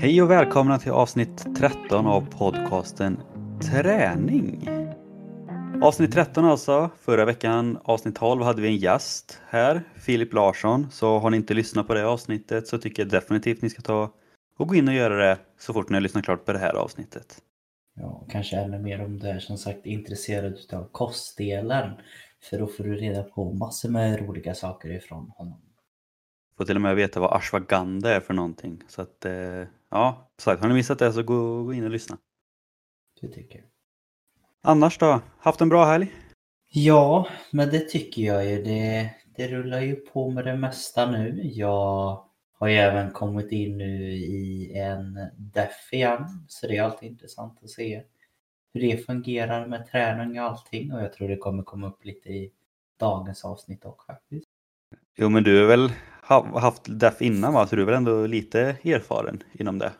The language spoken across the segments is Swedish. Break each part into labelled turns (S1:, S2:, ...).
S1: Hej och välkomna till avsnitt 13 av podcasten Träning. Avsnitt 13 alltså. Förra veckan, avsnitt 12, hade vi en gäst här, Filip Larsson. Så har ni inte lyssnat på det avsnittet så tycker jag definitivt ni ska ta och gå in och göra det så fort ni har lyssnat klart på det här avsnittet.
S2: Ja, kanske ännu mer om du är som sagt intresserad av kostdelen. För då får du reda på massor med roliga saker ifrån honom.
S1: Får till och med veta vad ashwagandha är för någonting. Så att, eh, ja, sagt, har ni missat det så gå, gå in och lyssna.
S2: Du tycker?
S1: Annars då? Haft en bra helg?
S2: Ja, men det tycker jag ju. Det, det rullar ju på med det mesta nu. Jag har ju även kommit in nu i en DEF igen. Så det är alltid intressant att se hur det fungerar med träning och allting. Och jag tror det kommer komma upp lite i dagens avsnitt också faktiskt.
S1: Jo men du har väl haft DEF innan va? Så du är väl ändå lite erfaren inom det?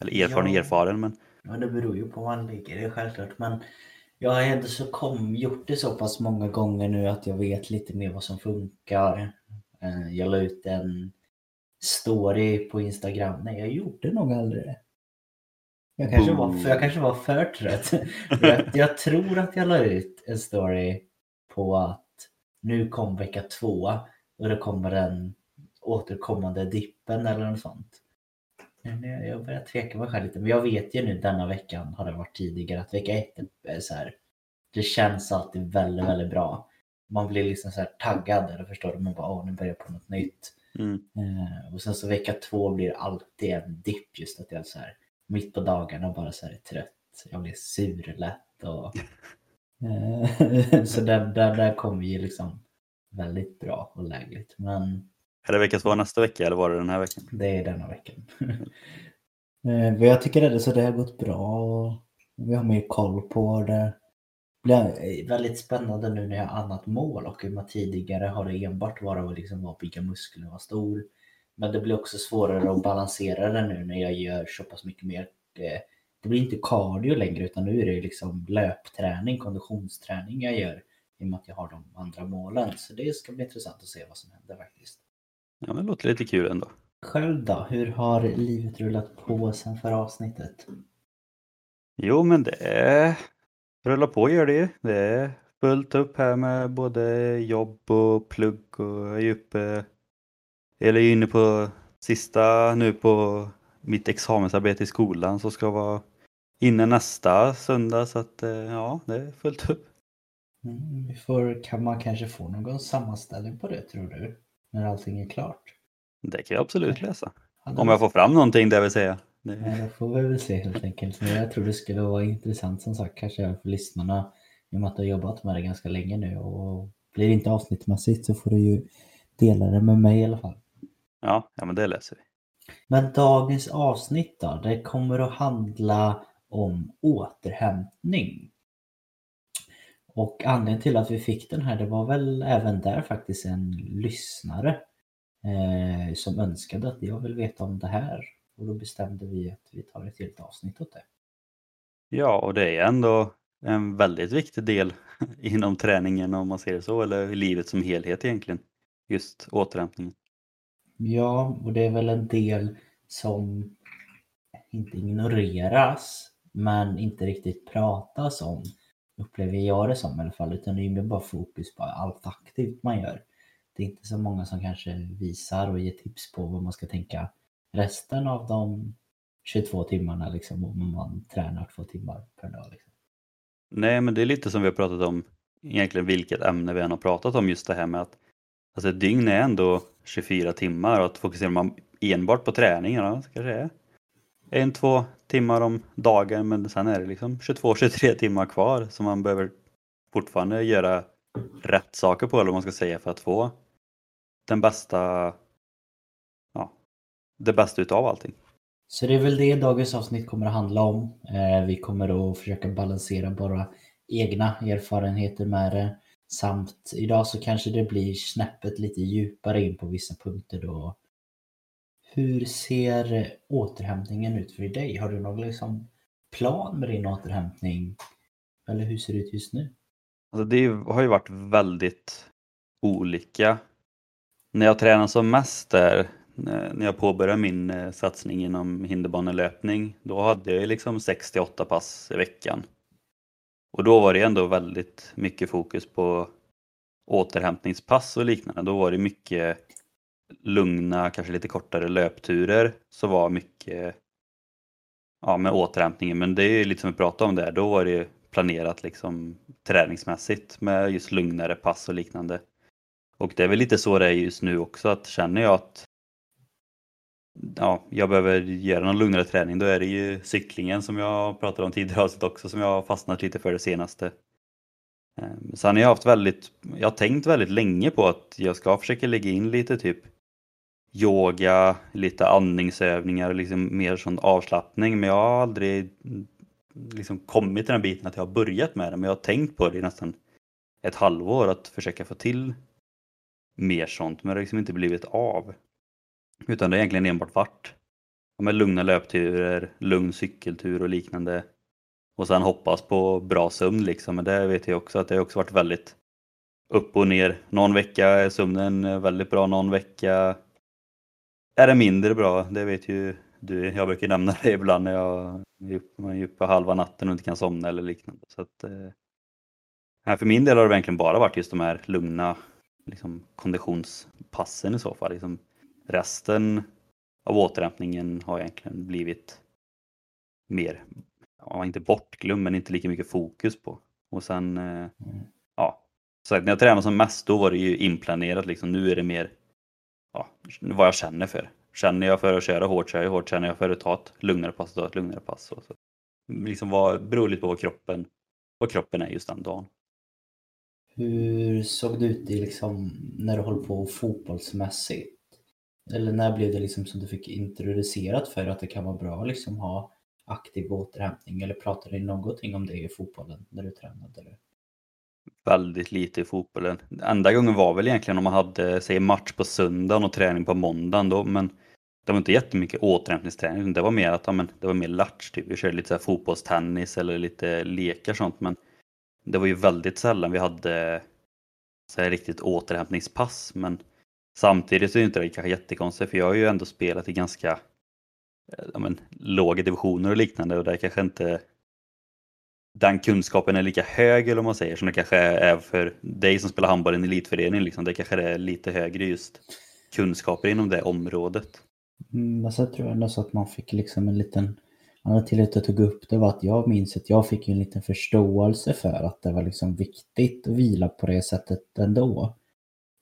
S1: Eller erfaren
S2: Ja.
S1: erfaren men
S2: Ja, det beror ju på var man ligger, det är självklart. Men jag har ändå så kom, gjort det så pass många gånger nu att jag vet lite mer vad som funkar. Eh, Jag la ut en story på Instagram. Nej, jag gjorde nog aldrig det. Jag kanske, var, för jag kanske var för trött. jag, jag tror att jag la ut en story på att nu kom vecka två och det kommer den återkommande dippen eller något sånt. Men jag, börjar tveka mig själv lite. Men jag vet ju nu denna veckan har det varit tidigare att vecka ett är så här. Det känns alltid väldigt, väldigt bra. Man blir liksom så här taggad eller förstår du? Man bara åh nu börjar jag på något nytt.
S1: mm.
S2: Eh, och sen så vecka två blir alltid en dipp just att jag så här mitt på dagarna bara så här är trött. Jag blir sur lätt och eh, så där, där, där kommer ju liksom väldigt bra och lägligt. Men
S1: är det vecka två nästa vecka eller var det den här veckan?
S2: det är denna veckan. Eh, men jag tycker ändå så det har gått bra och vi har mer koll på det. Det blir väldigt spännande nu när jag har annat mål och tidigare har det enbart varit att liksom vara bygga muskler och vara stor. Men det blir också svårare att balansera det nu när jag gör så pass mycket mer. Eh, det blir inte cardio längre utan nu är det liksom löpträning, konditionsträning jag gör i och med att jag har de andra målen. Så det ska bli intressant att se vad som händer faktiskt.
S1: Ja men det låter lite kul ändå.
S2: Själv då? Hur har livet rullat på sen förra avsnittet?
S1: Jo men det är... rullar på gör det ju. Det är fullt upp här med både jobb och plugg och jag är uppe... Eller inne på sista nu på mitt examensarbete i skolan så ska vara inne nästa söndag så att eh, ja, det är fullt upp.
S2: Mm, vi får, kan man kanske få någon sammanställning på det tror du? När allting är klart?
S1: Det kan jag absolut läsa. Om jag får fram någonting det vill säga. Det...
S2: det får vi väl se helt enkelt. Men jag tror det skulle vara intressant som sagt kanske även för lyssnarna. I och med att du har jobbat med det ganska länge nu och blir det inte avsnittmässigt så får du ju dela det med mig i alla fall.
S1: Ja, ja men det läser vi.
S2: Men dagens avsnitt då? Det kommer att handla om återhämtning. Och anledningen till att vi fick den här, det var väl även där faktiskt en lyssnare eh, som önskade att jag vill veta om det här. Och då bestämde vi att vi tar ett helt avsnitt åt det.
S1: Ja, och det är ändå en väldigt viktig del inom träningen om man ser det så, eller i livet som helhet egentligen. Just återhämtningen.
S2: Ja, och det är väl en del som inte ignoreras, men inte riktigt pratas om. Upplever jag det som i alla fall, utan det är mer bara fokus på allt aktivt man gör. Det är inte så många som kanske visar och ger tips på vad man ska tänka resten av de 22 timmarna liksom, om man tränar två timmar per dag. Liksom.
S1: Nej, men det är lite som vi har pratat om, egentligen vilket ämne vi än har pratat om, just det här med att alltså ett dygn är ändå 24 timmar och att fokuserar man enbart på träningen, så kanske det är en, två timmar om dagen, men sen är det liksom 22-23 timmar kvar som man behöver fortfarande göra rätt saker på, eller vad man ska säga, för att få den bästa, ja, det bästa utav allting.
S2: Så det är väl det dagens avsnitt kommer att handla om. Eh, vi kommer att försöka balansera våra egna erfarenheter med det. Samt idag så kanske det blir snäppet lite djupare in på vissa punkter då. Hur ser återhämtningen ut för dig? Har du någon liksom plan med din återhämtning? Eller hur ser det ut just nu?
S1: Alltså det har ju varit väldigt olika. När jag tränade som mest där, när jag påbörjade min eh, satsning inom hinderbanelöpning, då hade jag liksom 6-8 pass i veckan. Och då var det ändå väldigt mycket fokus på återhämtningspass och liknande. Då var det mycket lugna, kanske lite kortare löpturer så var mycket ja, med återhämtningen. Men det är ju lite som vi pratade om där, då var det planerat liksom träningsmässigt med just lugnare pass och liknande. Och det är väl lite så det är just nu också att känner jag att ja, jag behöver göra någon lugnare träning då är det ju cyklingen som jag pratade om tidigare avsnitt också som jag har fastnat lite för det senaste. Ehm, Sen har jag haft väldigt, jag har tänkt väldigt länge på att jag ska försöka lägga in lite typ yoga, lite andningsövningar, liksom mer sån avslappning men jag har aldrig mm, liksom kommit till den biten att jag har börjat med det men jag har tänkt på det i nästan ett halvår att försöka få till mer sånt men det har liksom inte blivit av. Utan det har egentligen enbart varit med lugna löpturer, lugn cykeltur och liknande. Och sen hoppas på bra sömn liksom. Men det vet jag också att det har också varit väldigt upp och ner. Någon vecka är sömnen väldigt bra, någon vecka är det mindre bra. Det vet ju du. Jag brukar nämna det ibland när jag är uppe halva natten och inte kan somna eller liknande. Så att, eh, för min del har det verkligen bara varit just de här lugna liksom, konditionspassen i så fall. Liksom, resten av återhämtningen har egentligen blivit mer, ja, inte bortglömd, men inte lika mycket fokus på. Och sen, eh, mm. ja, så när jag tränade som mest då var det ju inplanerat liksom. Nu är det mer ja, vad jag känner för. Känner jag för att köra hårt, kör jag hårt. Känner jag för att ta ett lugnare pass, ta ett lugnare pass. Så, så. Liksom vad, beror lite på vad kroppen, vad kroppen är just den dagen.
S2: Hur såg det ut i liksom, när du höll på fotbollsmässigt? Eller när blev det liksom som du fick introducerat för att det kan vara bra att liksom ha aktiv återhämtning? Eller pratade ni någonting om det i fotbollen när du tränade? Eller?
S1: Väldigt lite i fotbollen. Enda gången var väl egentligen om man hade, säg match på söndagen och träning på måndagen då, men det var inte jättemycket återhämtningsträning. Det var mer att ja, men, det var mer latch, typ. Vi körde lite så här fotbollstennis eller lite lekar sånt, men det var ju väldigt sällan vi hade så här riktigt återhämtningspass. Men samtidigt så är det inte det kanske jättekonstigt, för jag har ju ändå spelat i ganska ja, men, låga divisioner och liknande och där kanske inte den kunskapen är lika hög eller om man säger som det kanske är för dig som spelar handboll i en elitförening. Liksom. Det kanske är lite högre just kunskaper inom det området.
S2: Mm, alltså, men så tror jag ändå så att man fick liksom en liten, anledningen till att jag tog upp det var att jag minns att jag fick en liten förståelse för att det var liksom viktigt att vila på det sättet ändå.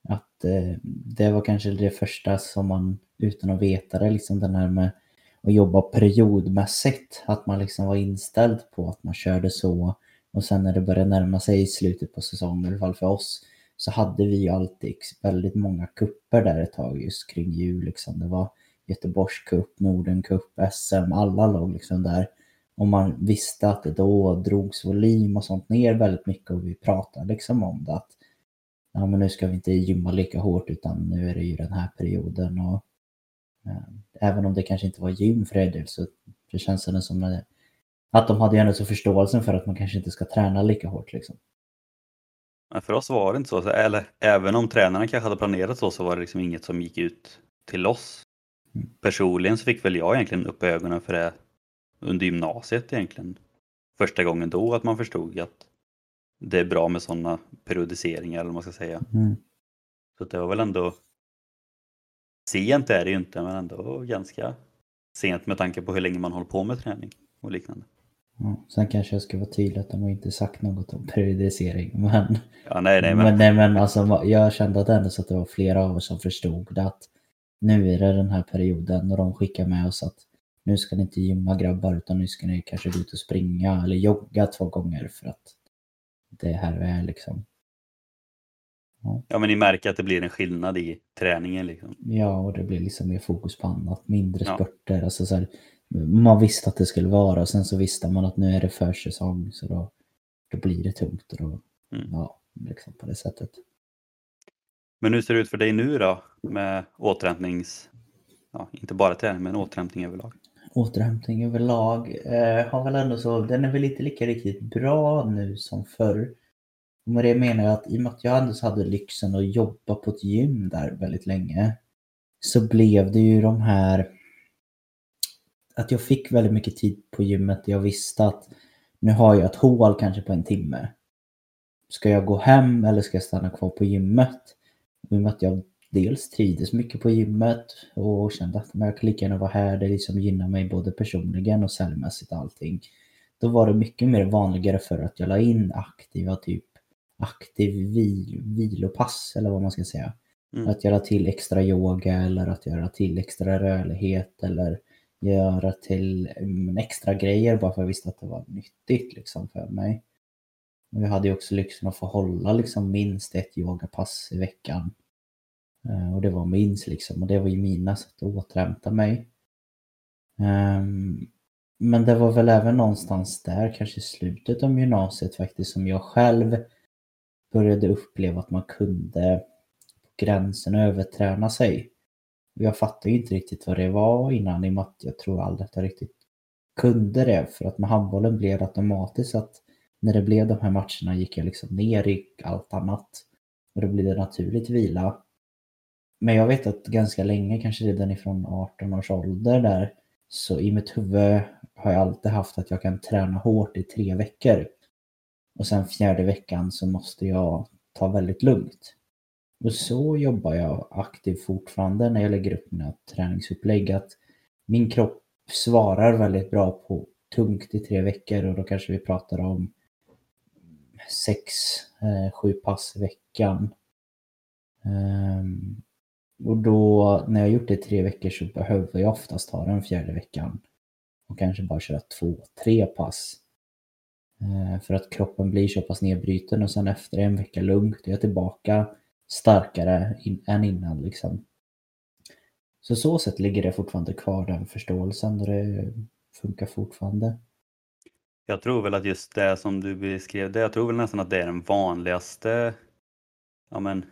S2: Att eh, det var kanske det första som man utan att veta det, liksom den här med och jobba periodmässigt. Att man liksom var inställd på att man körde så. Och sen när det började närma sig i slutet på säsongen, i alla fall för oss, så hade vi ju alltid väldigt många kupper där ett tag just kring jul. Liksom. Det var Göteborgs cup, Norden cup, SM, alla låg liksom där. Och man visste att det då drogs volym och sånt ner väldigt mycket och vi pratade liksom om det. Att ja, men nu ska vi inte gymma lika hårt utan nu är det ju den här perioden. Och Eh, även om det kanske inte var gym för Edel så det känns det som att de hade ju ändå så förståelsen för att man kanske inte ska träna lika hårt. Liksom.
S1: Men för oss var det inte så. Eller även om tränarna kanske hade planerat så så var det liksom inget som gick ut till oss. Mm. Personligen så fick väl jag egentligen upp ögonen för det under gymnasiet egentligen. Första gången då att man förstod att det är bra med sådana periodiseringar eller vad man ska säga. Mm. Så det var väl ändå Sent är det ju inte men ändå ganska sent med tanke på hur länge man håller på med träning och liknande.
S2: Ja, sen kanske jag ska vara tydlig att de har inte sagt något om periodisering. Men,
S1: ja, nej, nej,
S2: men... men, nej, men alltså, jag kände att ändå så att det var flera av oss som förstod att nu är det den här perioden och de skickar med oss att nu ska ni inte gymma grabbar utan nu ska ni kanske gå ut och springa eller jogga två gånger för att det här är liksom
S1: Ja. men ni märker att det blir en skillnad i träningen liksom.
S2: Ja, och det blir liksom mer fokus på annat, mindre ja. spurter. Alltså så här, man visste att det skulle vara och sen så visste man att nu är det försäsong så då, då blir det tungt. Och då, mm. Ja, liksom på det sättet.
S1: Men hur ser det ut för dig nu då med återhämtnings... Ja, inte bara träning men återhämtning överlag?
S2: Återhämtning överlag eh, har väl ändå så, den är väl inte lika riktigt bra nu som förr. Och med det menar jag att i och med att jag ändå hade lyxen att jobba på ett gym där väldigt länge så blev det ju de här att jag fick väldigt mycket tid på gymmet. Jag visste att nu har jag ett hål kanske på en timme. Ska jag gå hem eller ska jag stanna kvar på gymmet? Och I och med att jag dels trivdes mycket på gymmet och kände att jag kan lika gärna vara här. Det liksom gynnar mig både personligen och säljmässigt och allting. Då var det mycket mer vanligare för att jag la in aktiva typ aktiv vil, vilopass eller vad man ska säga.
S1: Mm.
S2: Att göra till extra yoga eller att göra till extra rörlighet eller göra till mm, extra grejer bara för att jag visste att det var nyttigt liksom för mig. Och jag hade ju också lyxen att få hålla liksom minst ett yogapass i veckan. Eh, Och det var minst liksom och det var ju mina sätt att återhämta mig. Ehm, Men det var väl även någonstans där, kanske i slutet av gymnasiet faktiskt, som jag själv började uppleva att man kunde på gränsen överträna sig. Jag fattade ju inte riktigt vad det var innan i och med att jag tror aldrig att jag riktigt kunde det. För att med handbollen blev det automatiskt att när det blev de här matcherna gick jag liksom ner i allt annat. Och då blev det naturligt vila. Men jag vet att ganska länge, kanske redan ifrån 18 års ålder där, så i mitt huvud har jag alltid haft att jag kan träna hårt i tre veckor. Och sen fjärde veckan så måste jag ta väldigt lugnt. Och så jobbar jag aktivt fortfarande när jag lägger upp mina träningsupplägg. Att min kropp svarar väldigt bra på tungt i tre veckor och då kanske vi pratar om sex, eh, sju pass i veckan. Ehm, och då när jag gjort det i tre veckor så behöver jag oftast ta den fjärde veckan. Och kanske bara köra två, tre pass. Eh, För att kroppen blir så pass nedbruten och sen efter en vecka lugnt är jag tillbaka starkare in, än innan liksom. Så så sätt ligger det fortfarande kvar den förståelsen och det funkar fortfarande.
S1: Jag tror väl att just det som du beskrev, det, jag tror väl nästan att det är den vanligaste ja men,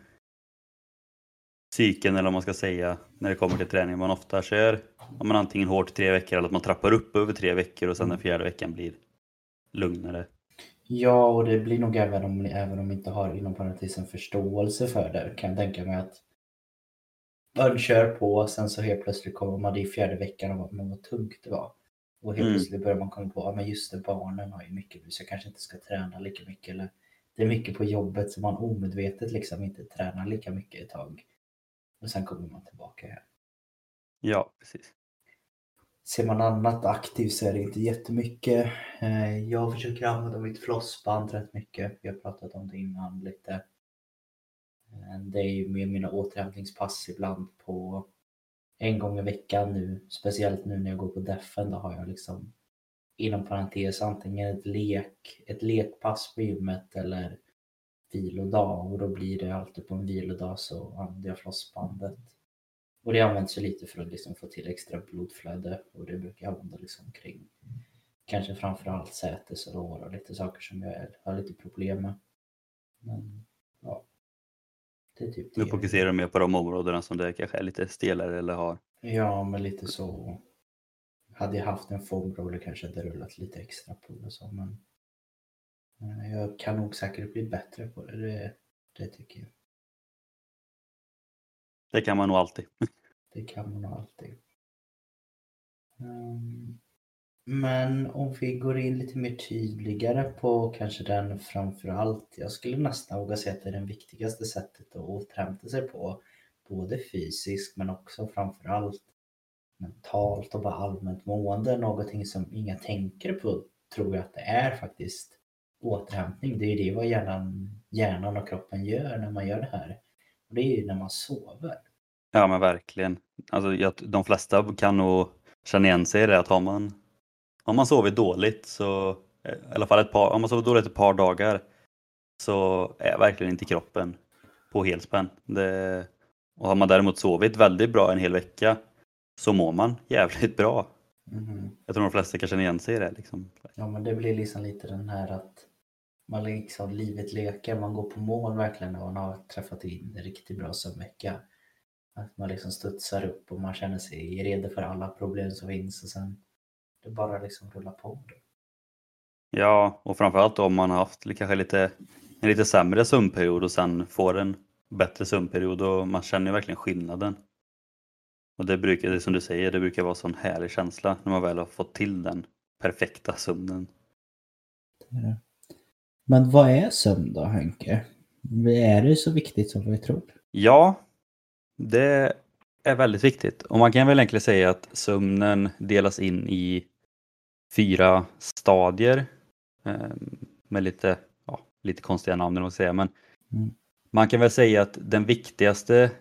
S1: cykeln eller vad man ska säga när det kommer till träning. Man ofta kör ja, men antingen hårt i tre veckor eller att man trappar upp över tre veckor och sen den fjärde veckan blir lugnare.
S2: Ja, och det blir nog även om, även om inte har inom parentes en förståelse för det. Kan jag tänka mig att man kör på, sen så helt plötsligt kommer man i fjärde veckan och men vad tungt det var. Och helt
S1: Mm.
S2: plötsligt börjar man komma på, ja men just det, barnen har ju mycket nu så jag kanske inte ska träna lika mycket. Eller det är mycket på jobbet så man omedvetet liksom inte tränar lika mycket ett tag. Och sen kommer man tillbaka här.
S1: Ja, precis.
S2: Ser man annat aktivt så är det inte jättemycket. Eh, jag försöker använda mitt flossband rätt mycket. Vi har pratat om det innan lite. Eh, det är ju med mina återhämtningspass ibland på en gång i veckan nu. Speciellt nu när jag går på defen. Då har jag liksom inom parentes antingen ett lek, ett lekpass på gymmet eller vilodag. Och då blir det alltid på en vilodag så använder jag flossbandet. Och det används ju lite för att liksom få till extra blodflöde och det brukar jag använda liksom kring kanske framförallt sätesår och lite saker som jag har lite problem med. Men ja, det är typ
S1: Nu
S2: det.
S1: fokuserar du mer på de områdena som det kanske är lite stelare eller har.
S2: Ja, men lite så. Hade jag haft en foamroller kanske hade rullat lite extra på det så, men eh, jag kan nog säkert bli bättre på det. Det, det tycker jag.
S1: Det kan man nog alltid.
S2: Det kan man nog alltid. Ehm, men om vi går in lite mer tydligare på kanske den framför allt. Jag skulle nästan våga säga att det är det viktigaste sättet att återhämta sig på. Både fysiskt men också framför allt mentalt och bara allmänt mående. Någonting som inga tänker på tror jag att det är faktiskt återhämtning. Det är ju det vad hjärnan, hjärnan och kroppen gör när man gör det här. Och det är ju när man sover.
S1: Ja men verkligen. Alltså, jag, de flesta kan nog känna igen sig i det att har man, har man sovit dåligt så, eh, i alla fall ett par, om man sovit dåligt ett par dagar så är verkligen inte kroppen på helspänn. Det, och har man däremot sovit väldigt bra en hel vecka så mår man jävligt bra.
S2: Mhm.
S1: Jag tror de flesta kan känna igen sig i det. Liksom.
S2: Ja men det blir liksom lite den här att man liksom livet leker, man går på mål verkligen när man har träffat in en riktigt bra sömnvecka. Att man liksom studsar upp och man känner sig redo för alla problem som finns och sen det bara liksom rullar på.
S1: Ja, och framförallt om man har haft kanske lite, en lite sämre sömnperiod och sen får en bättre sömnperiod och man känner verkligen skillnaden. Och det brukar, det som du säger, det brukar vara en sån härlig känsla när man väl har fått till den perfekta sömnen.
S2: Men vad är sömn då Henke? Är det så viktigt som vi tror?
S1: Ja, det är väldigt viktigt. Och man kan väl egentligen säga att sömnen delas in i fyra stadier. Eh, med lite, ja, lite konstiga namn, att säga. Men mm. man kan väl säga att den viktigaste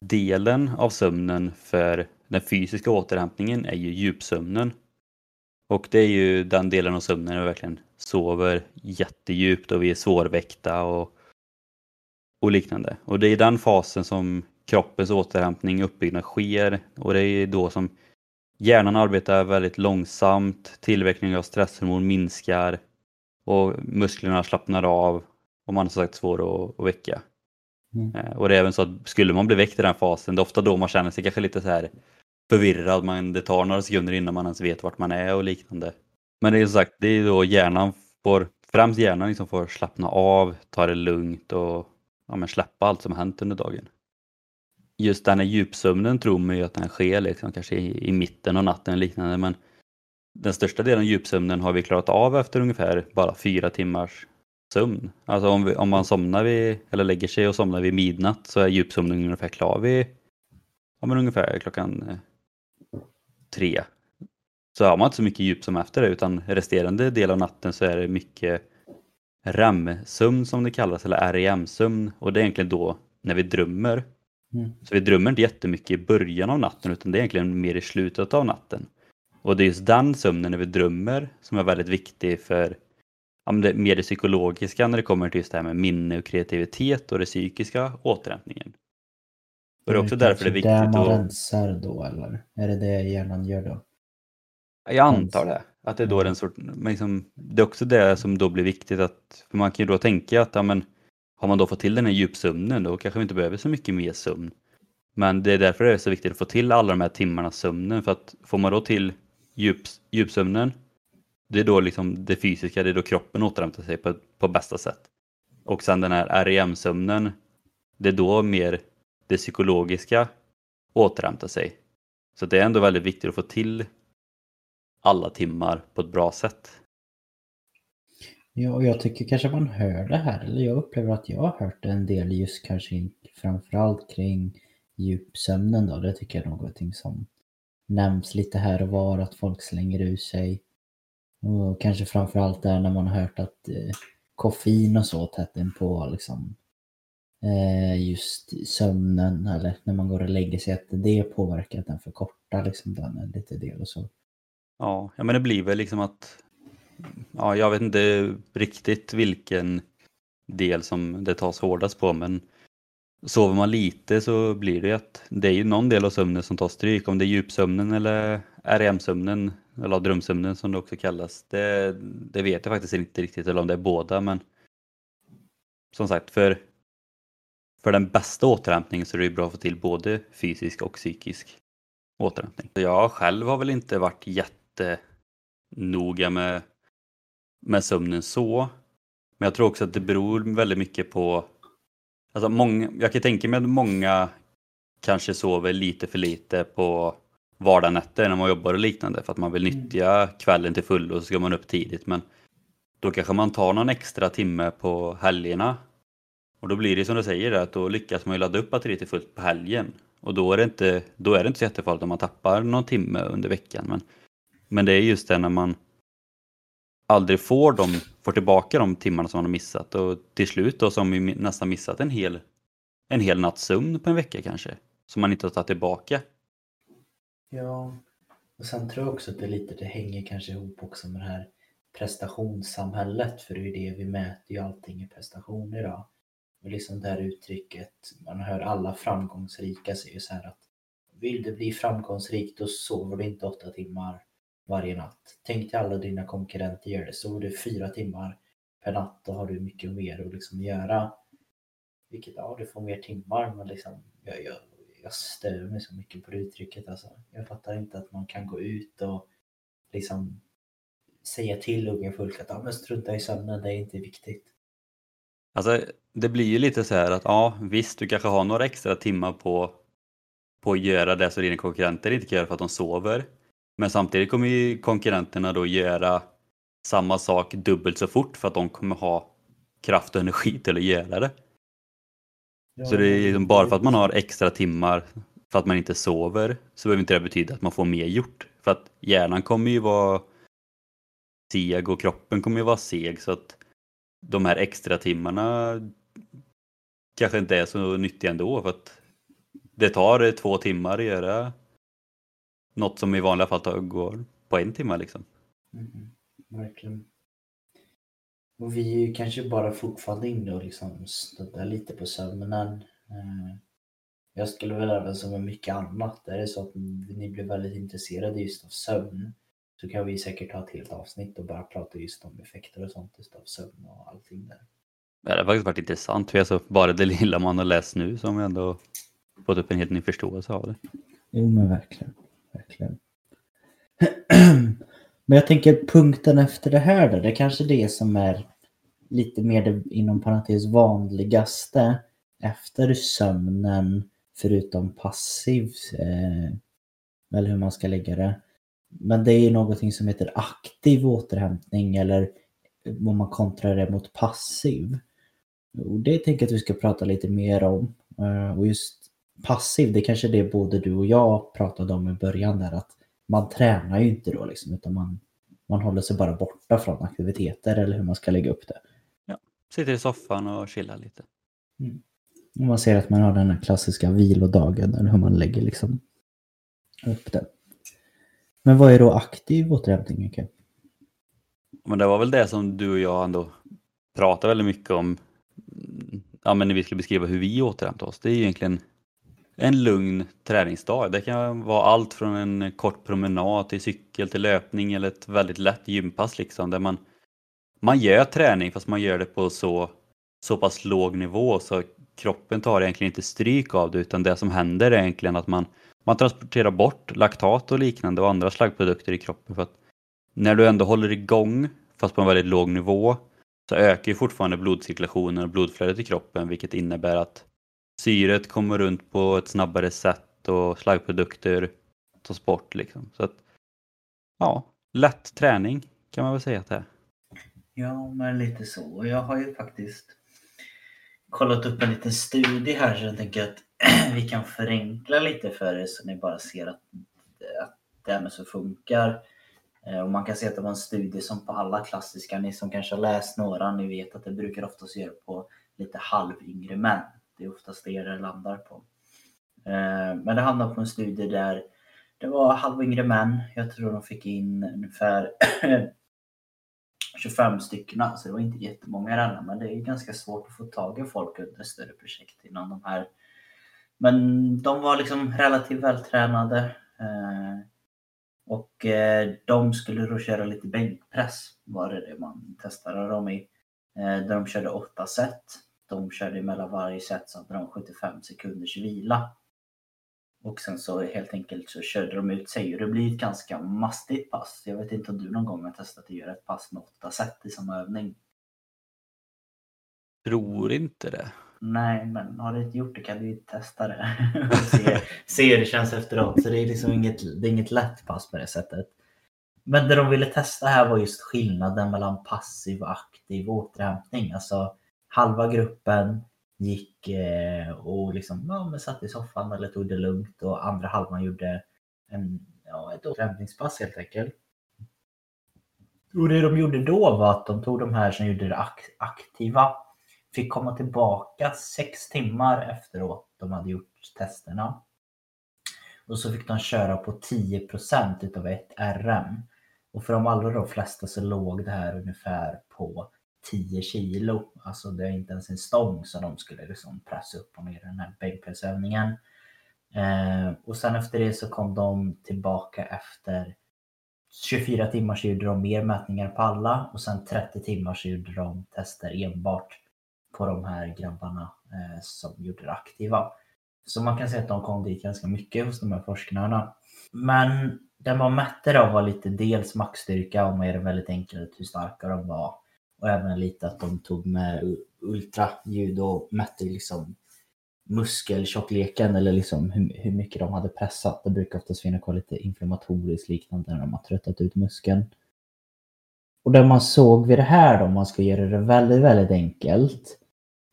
S1: delen av sömnen för den fysiska återhämtningen är ju djupsömnen. Och det är ju den delen av sömnen när vi verkligen sover jättedjupt och vi är svårväckta och, och liknande. Och det är i den fasen som kroppens återhämtning uppbyggnad sker och det är då som hjärnan arbetar väldigt långsamt, tillverkningen av stresshormon minskar och musklerna slappnar av och man är som sagt svår att, att väcka. Mm. Eh, och det är även så att skulle man bli väckt i den fasen, det är ofta då man känner sig kanske lite så här förvirrad, man, det tar några sekunder innan man ens vet vart man är och liknande. Men det är som sagt, det är då hjärnan får, främst hjärnan liksom får slappna av, ta det lugnt och ja, men släppa allt som hänt under dagen. Just den här djupsömnen tror man ju att den sker liksom, kanske i, i mitten av natten och liknande men den största delen av djupsömnen har vi klarat av efter ungefär bara fyra timmars sömn. Alltså om, vi, om man somnar vid, eller lägger sig och somnar vid midnatt så är djupsömnen ungefär klar vid ja, men ungefär klockan eh, tre. Så har man inte så mycket djupsömn efter det utan resterande del av natten så är det mycket REM-sömn som det kallas eller REM-sömn och det är egentligen då när vi drömmer. Mm. Så vi drömmer inte jättemycket i början av natten utan det är egentligen mer i slutet av natten. Och det är just den sömnen när vi drömmer som är väldigt viktig för ja, det, mer det psykologiska när det kommer till just det här med minne och kreativitet och det psykiska återhämtningen. Och det är också det är därför det är viktigt
S2: att... Det man rensar då eller? Är det det hjärnan gör då?
S1: Jag antar det. Att det är då den sort, liksom, det är också det som då blir viktigt att, för man kan ju då tänka att ja, men, har man då fått till den här djupsömnen då kanske vi inte behöver så mycket mer sömn. Men det är därför det är så viktigt att få till alla de här timmarna sömnen för att får man då till djup, djupsömnen det är då liksom det fysiska, det är då kroppen återhämtar sig på, på bästa sätt. Och sen den här REM-sömnen, det är då mer det psykologiska återhämtar sig. Så det är ändå väldigt viktigt att få till alla timmar på ett bra sätt.
S2: Ja, och jag tycker kanske man hör det här, eller jag upplever att jag har hört en del just kanske framförallt kring djupsömnen då. Det tycker jag är någonting som nämns lite här och var, att folk slänger ur sig. Och kanske framförallt där när man har hört att eh, koffein och så tätt på liksom eh, just sömnen eller när man går och lägger sig att det påverkar att den förkortar liksom den lite del och så.
S1: Ja men det blir väl liksom att ja, jag vet inte riktigt vilken del som det tas hårdast på men sover man lite så blir det att det är ju någon del av sömnen som tar stryk. Om det är djupsömnen eller REM-sömnen eller drömsömnen som det också kallas. Det, det vet jag faktiskt inte riktigt eller om det är båda men som sagt för, för den bästa återhämtningen så är det ju bra att få till både fysisk och psykisk återhämtning. Jag själv har väl inte varit jättenoga med, med sömnen så. Men jag tror också att det beror väldigt mycket på Alltså många, jag kan tänka mig att många kanske sover lite för lite på vardagsnätter när man jobbar och liknande för att man vill mm. nyttja kvällen till fullo och så ska man upp tidigt. Men då kanske man tar någon extra timme på helgerna. Och då blir det som du säger, att då lyckas man ju ladda upp batteriet till fullt på helgen. Och då är det inte, då är det inte så jättefarligt om man tappar någon timme under veckan. Men, men det är just det när man aldrig får, de, får tillbaka de timmarna som man har missat och till slut då så har man ju nästan missat en hel, en hel natts sömn på en vecka kanske. Som man inte har tagit tillbaka.
S2: Ja, och sen tror jag också att det lite det hänger kanske ihop också med det här prestationssamhället för det är ju det vi mäter ju allting i prestation idag. Och liksom det här uttrycket, man hör alla framgångsrika säger så här att vill du bli framgångsrik då sover du inte åtta timmar varje natt. Tänk till alla dina konkurrenter gör det. Sover du fyra timmar per natt då har du mycket mer att liksom göra. Vilket, ja, du får mer timmar men liksom, jag, jag, jag stör mig så mycket på det uttrycket alltså. Jag fattar inte att man kan gå ut och liksom säga till unga folk att ja, men strunta i sömnen, det är inte viktigt.
S1: Alltså, det blir ju lite så här att ja, visst, du kanske har några extra timmar på på att göra det som dina konkurrenter inte kan göra för att de sover. Men samtidigt kommer ju konkurrenterna då göra samma sak dubbelt så fort för att de kommer ha kraft och energi till att göra det. Så det är liksom bara för att man har extra timmar för att man inte sover så behöver inte det betyda att man får mer gjort. För att hjärnan kommer ju vara seg och kroppen kommer ju vara seg så att de här extra timmarna kanske inte är så nyttiga ändå för att det tar två timmar att göra något som i vanliga fall tar, går på en timme liksom.
S2: Mm, verkligen. Och vi är ju kanske bara fortfarande inne och liksom snuddar lite på sömnen. Eh, jag skulle väl även som med mycket annat, är det så att ni blir väldigt intresserade just av sömn så kan vi säkert ha ett helt avsnitt och bara prata just om effekter och sånt just av sömn och allting där.
S1: Det har faktiskt varit intressant, för alltså bara det lilla man har läst nu som ändå fått upp en helt ny förståelse av det.
S2: Jo men verkligen verkligen. Men jag tänker punkten efter det här då, det är kanske det som är lite mer det inom parentes vanligaste efter sömnen förutom passiv eh, eller hur man ska lägga det. Men det är ju någonting som heter aktiv återhämtning eller om man kontrar det mot passiv. Och det tänker jag att vi ska prata lite mer om. Eh, och just passiv, det kanske är det både du och jag pratade om i början där att man tränar ju inte då liksom utan man, man håller sig bara borta från aktiviteter eller hur man ska lägga upp det.
S1: Ja, sitter i soffan och chillar lite.
S2: Mm. Och man ser att man har den här klassiska vilodagen eller hur man lägger liksom upp det. Men vad är då aktiv återhämtning? Okay?
S1: Men det var väl det som du och jag ändå pratade väldigt mycket om ja, men när vi skulle beskriva hur vi återhämtar oss. Det är egentligen en lugn träningsdag. Det kan vara allt från en kort promenad till cykel till löpning eller ett väldigt lätt gympass liksom där man, man gör träning fast man gör det på så, så pass låg nivå så kroppen tar egentligen inte stryk av det utan det som händer är egentligen att man, man transporterar bort laktat och liknande och andra slaggprodukter i kroppen för att när du ändå håller igång fast på en väldigt låg nivå så ökar ju fortfarande blodcirkulationen och blodflödet i kroppen vilket innebär att syret kommer runt på ett snabbare sätt och slaggprodukter tas bort liksom. Så att, ja, lätt träning kan man väl säga att det är.
S2: Ja, men lite så. Jag har ju faktiskt kollat upp en liten studie här så jag tänker att vi kan förenkla lite för er så ni bara ser att, att det här med så funkar. Eh, och man kan se att det var en studie som på alla klassiska, ni som kanske har läst några, ni vet att det brukar oftast göra på lite halvyngre män. Det är oftast det det landar på. Eh, men det hamnade på en studie där det var halvyngre män. Jag tror de fick in ungefär 25 stycken. Så det var inte jättemånga redan. Men det är ganska svårt att få tag i folk under större projekt innan de här. Men de var liksom relativt vältränade. Eh, och eh, de skulle då köra lite bänkpress. Var det det man testade dem i. Där de körde åtta set de körde mellan varje set så hade de 75 sekunders vila. Och sen så helt enkelt så körde de ut sig och det blir ett ganska mastigt pass. Jag vet inte om du någon gång har testat att göra ett pass med åtta set i samma övning?
S1: Tror inte det.
S2: Nej, men har du inte gjort det kan du ju testa det och se, se hur det känns efteråt. Så det är liksom inget, det är inget lätt pass på det sättet. Men det de ville testa här var just skillnaden mellan passiv och aktiv återhämtning. Alltså halva gruppen gick eh, och liksom, ja, men satt i soffan eller tog det lugnt och andra halvan gjorde en, ja, ett återhämtningspass helt enkelt. Och det de gjorde då var att de tog de här som gjorde det aktiva, fick komma tillbaka sex timmar efteråt de hade gjort testerna. Och så fick de köra på 10% utav ett RM. Och för de allra flesta så låg det här ungefär på 10 kilo. Alltså det är inte ens en stång som de skulle liksom pressa upp och ner den här bänkpressövningen. Eh, och sen efter det så kom de tillbaka efter 24 timmar så gjorde de mer mätningar på alla och sen 30 timmar så gjorde de tester enbart på de här grabbarna eh, som gjorde det aktiva. Så man kan säga att de kom dit ganska mycket hos de här forskarna. Men det man mätte då var lite dels maxstyrka om man gör det väldigt enkelt hur starka de var. Och även lite att de tog med ultraljud och mätte liksom muskeltjockleken eller liksom hur, hur mycket de hade pressat. Det brukar oftast finnas kvar lite inflammatoriskt liknande när de har tröttat ut muskeln. Och det man såg vid det här då, om man ska göra det väldigt, väldigt enkelt,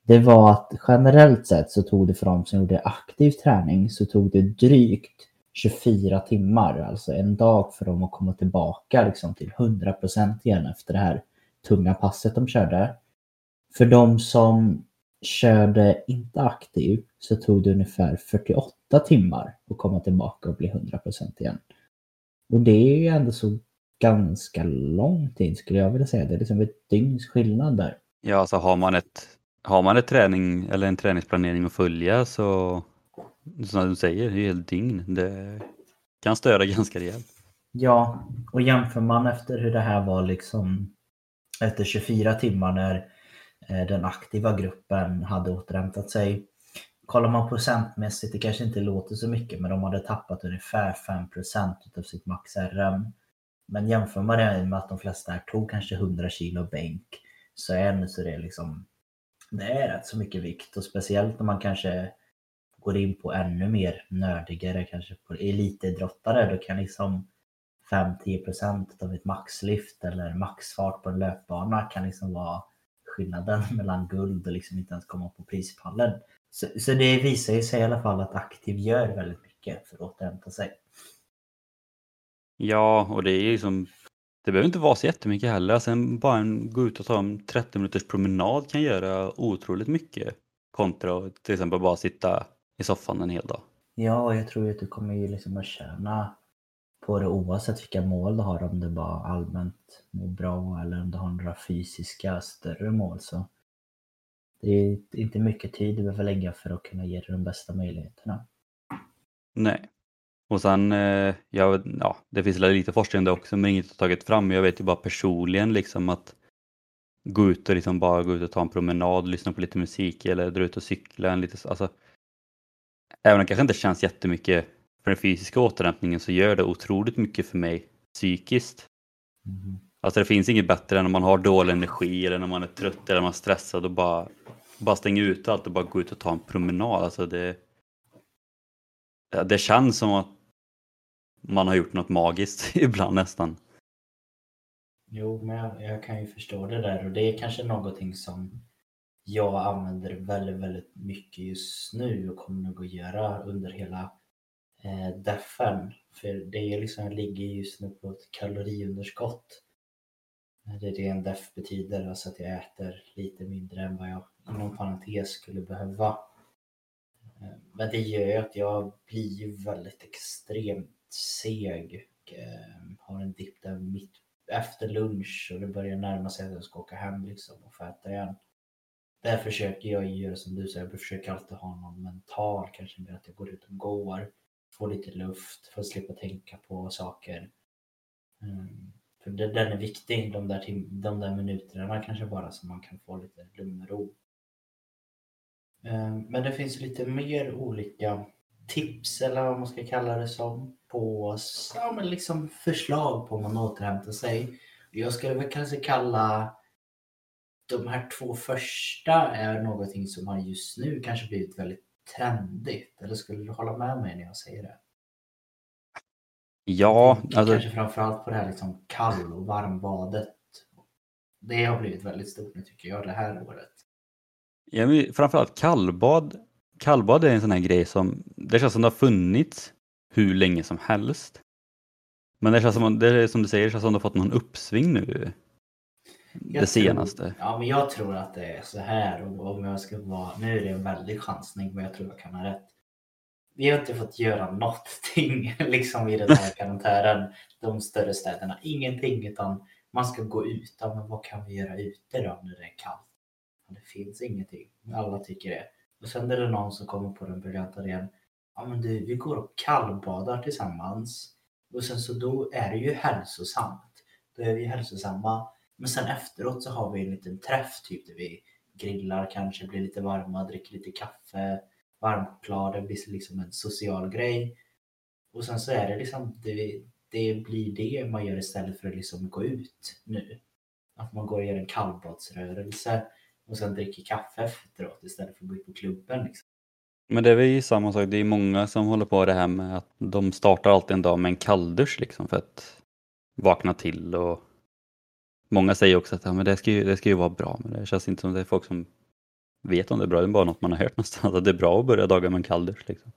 S2: det var att generellt sett så tog det för de som gjorde aktiv träning så tog det drygt 24 timmar, alltså en dag för dem att komma tillbaka liksom till 100% igen efter det här tunga passet de körde. För de som körde inte aktiv så tog det ungefär 48 timmar att komma tillbaka och bli 100% igen. Och det är ju ändå så ganska lång tid skulle jag vilja säga. Det är liksom ett dygns skillnad där.
S1: Ja, alltså har man ett har man ett träning eller en träningsplanering att följa så som du säger, det är helt dygn. Det kan störa ganska rejält.
S2: Ja, och jämför man efter hur det här var liksom efter 24 timmar när eh, den aktiva gruppen hade återhämtat sig. Kollar man procentmässigt, det kanske inte låter så mycket, men de hade tappat ungefär 5% av sitt max RM. Men jämför man det med att de flesta här tog kanske 100 kilo bänk så är det så det liksom det är rätt så mycket vikt och speciellt om man kanske går in på ännu mer nördigare, kanske på elitidrottare, då kan liksom 5-10% av ett maxlift eller maxfart på en löpbana kan liksom vara skillnaden mellan guld och liksom inte ens komma på prispallen. Så, så det visar ju sig i alla fall att aktiv gör väldigt mycket för att återhämta sig.
S1: Ja, och det är ju som det behöver inte vara så jättemycket heller. Sen bara en, gå ut och ta en 30 minuters promenad kan göra otroligt mycket kontra att till exempel bara sitta i soffan en hel dag.
S2: Ja, jag tror att du kommer ju liksom att tjäna på det oavsett vilka mål du har. Om du bara allmänt mår bra eller om du har några fysiska större mål. Så det är inte mycket tid du behöver lägga för att kunna ge dig de bästa möjligheterna.
S1: Nej. Och sen, eh, ja, ja, det finns lite forskning där också men inget har tagit fram. Jag vet ju bara personligen liksom att gå ut och liksom bara gå ut och ta en promenad, lyssna på lite musik eller dra ut och cykla. En lite, alltså, även om det kanske inte känns jättemycket för den fysiska återhämtningen så gör det otroligt mycket för mig psykiskt. Mm. Alltså det finns inget bättre än när man har dålig energi eller när man är trött eller man är stressad och bara, bara stänga ut allt och bara gå ut och ta en promenad. Alltså det, det känns som att man har gjort något magiskt ibland nästan.
S2: Jo, men jag, jag, kan ju förstå det där och det är kanske någonting som jag använder väldigt, väldigt mycket just nu och kommer nog att göra under hela eh, defen. För det är liksom, jag ligger just nu på ett kaloriunderskott. Eh, det är det en def betyder, alltså att jag äter lite mindre än vad jag inom parentes skulle behöva. Eh, men det gör ju att jag blir väldigt extremt seg. och har en dipp där mitt efter lunch och det börjar närma sig att jag ska åka hem liksom och få äta igen. Där försöker jag göra som du säger, jag försöker alltid ha någon mental kanske mer att jag går ut och går, Få lite luft för att slippa tänka på saker. Mm. För det, den är viktig, de där, de där minuterna kanske bara så man kan få lite lugn och ro. Mm. Men det finns lite mer olika tips eller vad man ska kalla det som på ja, men liksom förslag på hur man återhämtar sig. Jag skulle väl kanske kalla de här två första är någonting som har just nu kanske blivit väldigt trendigt. Eller skulle du hålla med mig när jag säger det?
S1: Ja,
S2: alltså... Kanske framförallt på det här liksom kall och varmbadet. Det har blivit väldigt stort nu tycker jag det här året.
S1: Ja, men framförallt kallbad. Kallbad är en sån här grej som det känns som det har funnits hur länge som helst. Men det känns som, det är som du säger, det känns som du har fått någon uppsving nu. Jag det senaste.
S2: Tror, ja, men jag tror att det är så här. Och om jag ska vara, nu är det en väldig chansning, men jag tror jag kan ha rätt. Vi har inte fått göra någonting liksom i den här karantären, de större städerna. Ingenting, utan man ska gå ut. Ja, men vad kan vi göra ute då när det är kallt? Det finns ingenting. Alla tycker det. Och sen är det någon som kommer på den briljanta idén ja men du, vi går och kallbadar tillsammans. Och sen så då är det ju hälsosamt. Då är vi hälsosamma. Men sen efteråt så har vi en liten träff typ där vi grillar kanske, blir lite varma, dricker lite kaffe, varmchoklad. Det blir liksom en social grej. Och sen så är det liksom, det, det blir det man gör istället för att liksom gå ut nu. Att man går och gör en kallbadsrörelse och sen dricker kaffe efteråt istället för att gå ut på klubben. Liksom.
S1: Men det är väl samma sak, det är många som håller på det här med att de startar alltid en dag med en kalldusch liksom för att vakna till och många säger också att ja, men det, ska ju, det ska ju vara bra men det känns inte som det är folk som vet om det är bra, det är bara något man har hört någonstans att det är bra att börja dagar med en kalldusch. Liksom.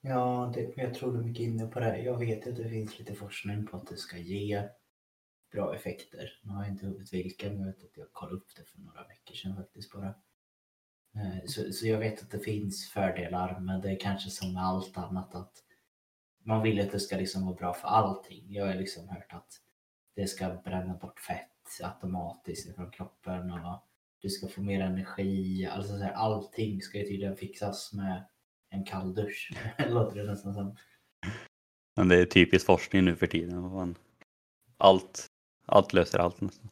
S2: Ja, det, jag tror du är mycket inne på det. Jag vet att det finns lite forskning på att det ska ge bra effekter. Nu har jag inte huvudet vilka, men jag vet att jag kollade upp det för några veckor sedan faktiskt bara. Eh, så, så jag vet att det finns fördelar, men det är kanske som med allt annat att man vill att det ska liksom vara bra för allting. Jag har liksom hört att det ska bränna bort fett automatiskt från kroppen och du ska få mer energi. Alltså så här, allting ska ju tydligen fixas med en kall dusch. Låter det nästan som.
S1: Men det är typiskt forskning nu för tiden. Allt, allt löser allt nästan.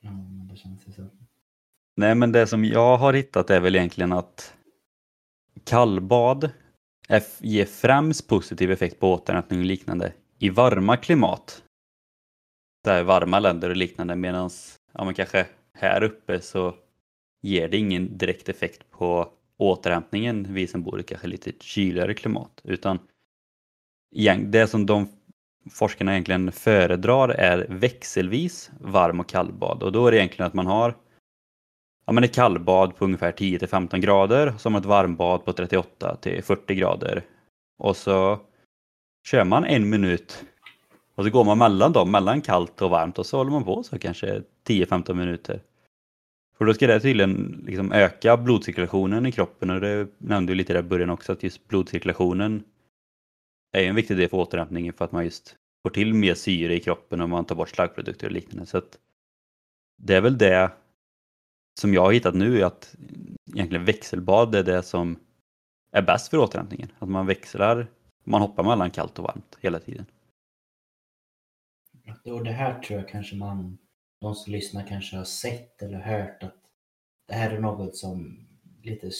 S2: Ja, men det känns ju så.
S1: Nej, men det som jag har hittat är väl egentligen att kallbad ger främst positiv effekt på återhämtning och liknande i varma klimat. Där varma länder och liknande medan ja, kanske här uppe så ger det ingen direkt effekt på återhämtningen vi som bor i kanske lite kyligare klimat utan det som de forskarna egentligen föredrar är växelvis varm och kallbad och då är det egentligen att man har ja, men ett kallbad på ungefär 10 till 15 grader som ett varmbad på 38 till 40 grader och så kör man en minut och så går man mellan dem, mellan kallt och varmt och så håller man på så kanske 10-15 minuter. För då ska det tydligen liksom öka blodcirkulationen i kroppen och det nämnde du lite där i början också att just blodcirkulationen är en viktig del för återhämtningen för att man just får till mer syre i kroppen och man tar bort slaggprodukter och liknande. Så att det är väl det som jag har hittat nu är att egentligen växelbad är det som är bäst för återhämtningen. Att man växlar, man hoppar mellan kallt och varmt hela tiden.
S2: Och det här tror jag kanske man de som lyssnar kanske har sett eller hört att det här är något som lite,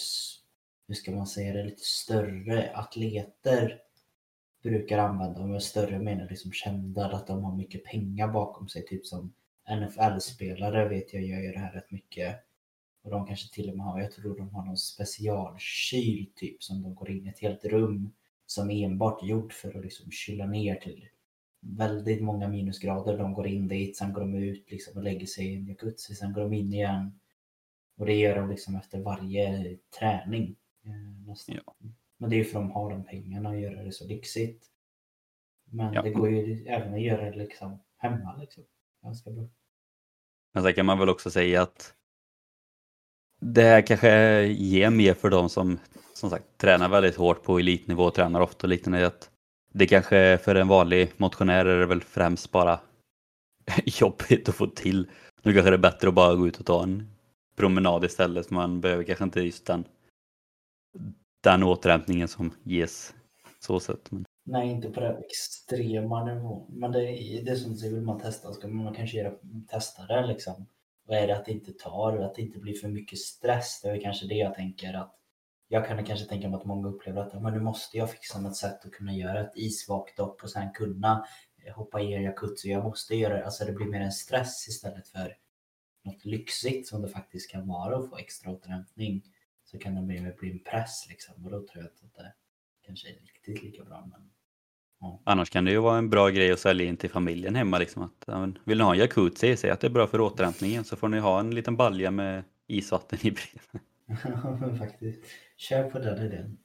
S2: hur ska man säga det, lite större atleter brukar använda. Och med större menar liksom kända, att de har mycket pengar bakom sig. Typ som NFL-spelare vet jag gör ju det här rätt mycket. Och de kanske till och med har, jag tror de har någon specialkyl typ som de går in i ett helt rum som är enbart gjort för att liksom kyla ner till väldigt många minusgrader. De går in dit, sen går de ut liksom och lägger sig i en jacuzzi, sen går de in igen. Och det gör de liksom efter varje träning. Eh, ja. Men det är ju för att de har de pengarna att göra det så lyxigt. Men ja. det går ju även att göra det liksom hemma. Liksom. Ganska bra.
S1: Men sen kan man väl också säga att det kanske ger mer för de som som sagt tränar väldigt hårt på elitnivå och tränar ofta och liknande. Att det kanske för en vanlig motionär är det väl främst bara jobbigt att få till. Nu kanske det är bättre att bara gå ut och ta en promenad istället. Man behöver kanske inte just den, den återhämtningen som ges så sätt. Men...
S2: Nej, inte på den extrema nivån. Men det, är, det är som säger, vill man testa ska man kanske göra, testa det liksom. Vad är det att det inte tar, att det inte blir för mycket stress. Det är kanske det jag tänker att jag kan kanske tänka mig att många upplever att men nu måste jag fixa något sätt att kunna göra ett isvakt dopp och sen kunna eh, hoppa i en jacuzzi. Jag måste göra det. Alltså det blir mer en stress istället för något lyxigt som det faktiskt kan vara att få extra återhämtning. Så kan det mer bli en press liksom och då tror jag att det kanske är riktigt lika bra. Men,
S1: ja. Annars kan det ju vara en bra grej att sälja in till familjen hemma. Liksom att, vill ni ha en jacuzzi, säg att det är bra för återhämtningen så får ni ha en liten balja med isvatten i bredvid.
S2: Ja, faktiskt. Kör på den idén.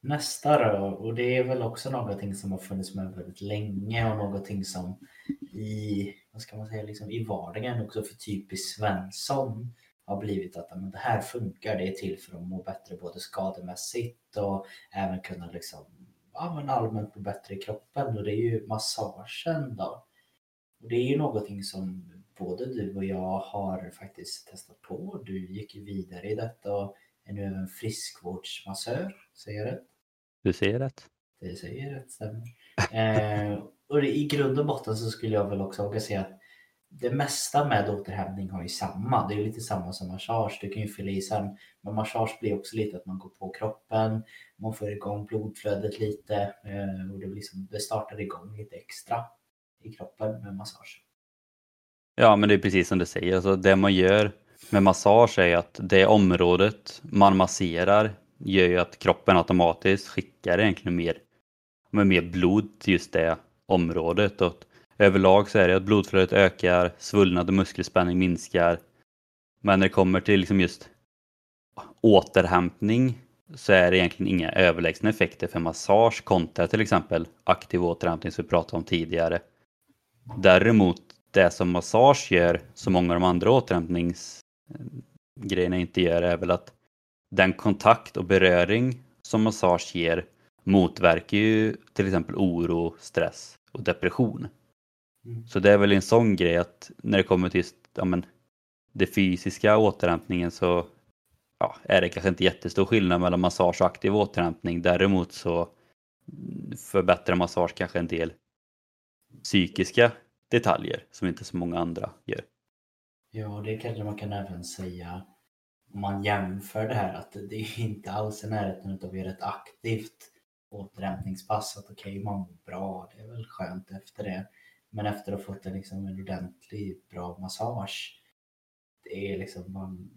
S2: Nästa då, och det är väl också någonting som har funnits med väldigt länge och någonting som i, vad ska man säga, liksom i vardagen också för typiskt Svensson har blivit att men det här funkar, det är till för att må bättre både skademässigt och även kunna liksom, ja, men allmänt må bättre i kroppen och det är ju massagen då. Och det är ju någonting som både du och jag har faktiskt testat på. Du gick ju vidare i detta och är nu även friskvårdsmassör. Säger jag rätt?
S1: Du säger rätt.
S2: Det säger rätt, stämmer. eh, och i grund och botten så skulle jag väl också våga säga att det mesta med återhämtning har ju samma. Det är lite samma som massage. Du kan ju fylla i sen. Men massage blir också lite att man går på kroppen. Man får igång blodflödet lite. Eh, och det, liksom, det startar igång lite extra i kroppen med massage.
S1: Ja, men det är precis som du säger. Alltså, det man gör med massage är att det området man masserar gör ju att kroppen automatiskt skickar egentligen mer, med mer blod till just det området. Och överlag så är det att blodflödet ökar, svullnad och muskelspänning minskar. Men när det kommer till liksom just återhämtning så är det egentligen inga överlägsna effekter för massage kontra till exempel aktiv återhämtning som vi pratade om tidigare. Däremot det som massage gör, som många av de andra återhämtningsgrejerna inte gör, är väl att den kontakt och beröring som massage ger motverkar ju till exempel oro, stress och depression. Mm. Så det är väl en sån grej att när det kommer till just, ja, men, det fysiska återhämtningen så ja, är det kanske inte jättestor skillnad mellan massage och aktiv återhämtning. Däremot så förbättrar massage kanske en del psykiska detaljer som inte så många andra gör.
S2: Ja, det kanske man kan även säga om man jämför det här att det är inte alls i närheten av att göra ett aktivt återhämtningspass. Att okej, okay, man mår bra, det är väl skönt efter det. Men efter att ha fått en, liksom, en ordentlig bra massage, det är liksom man,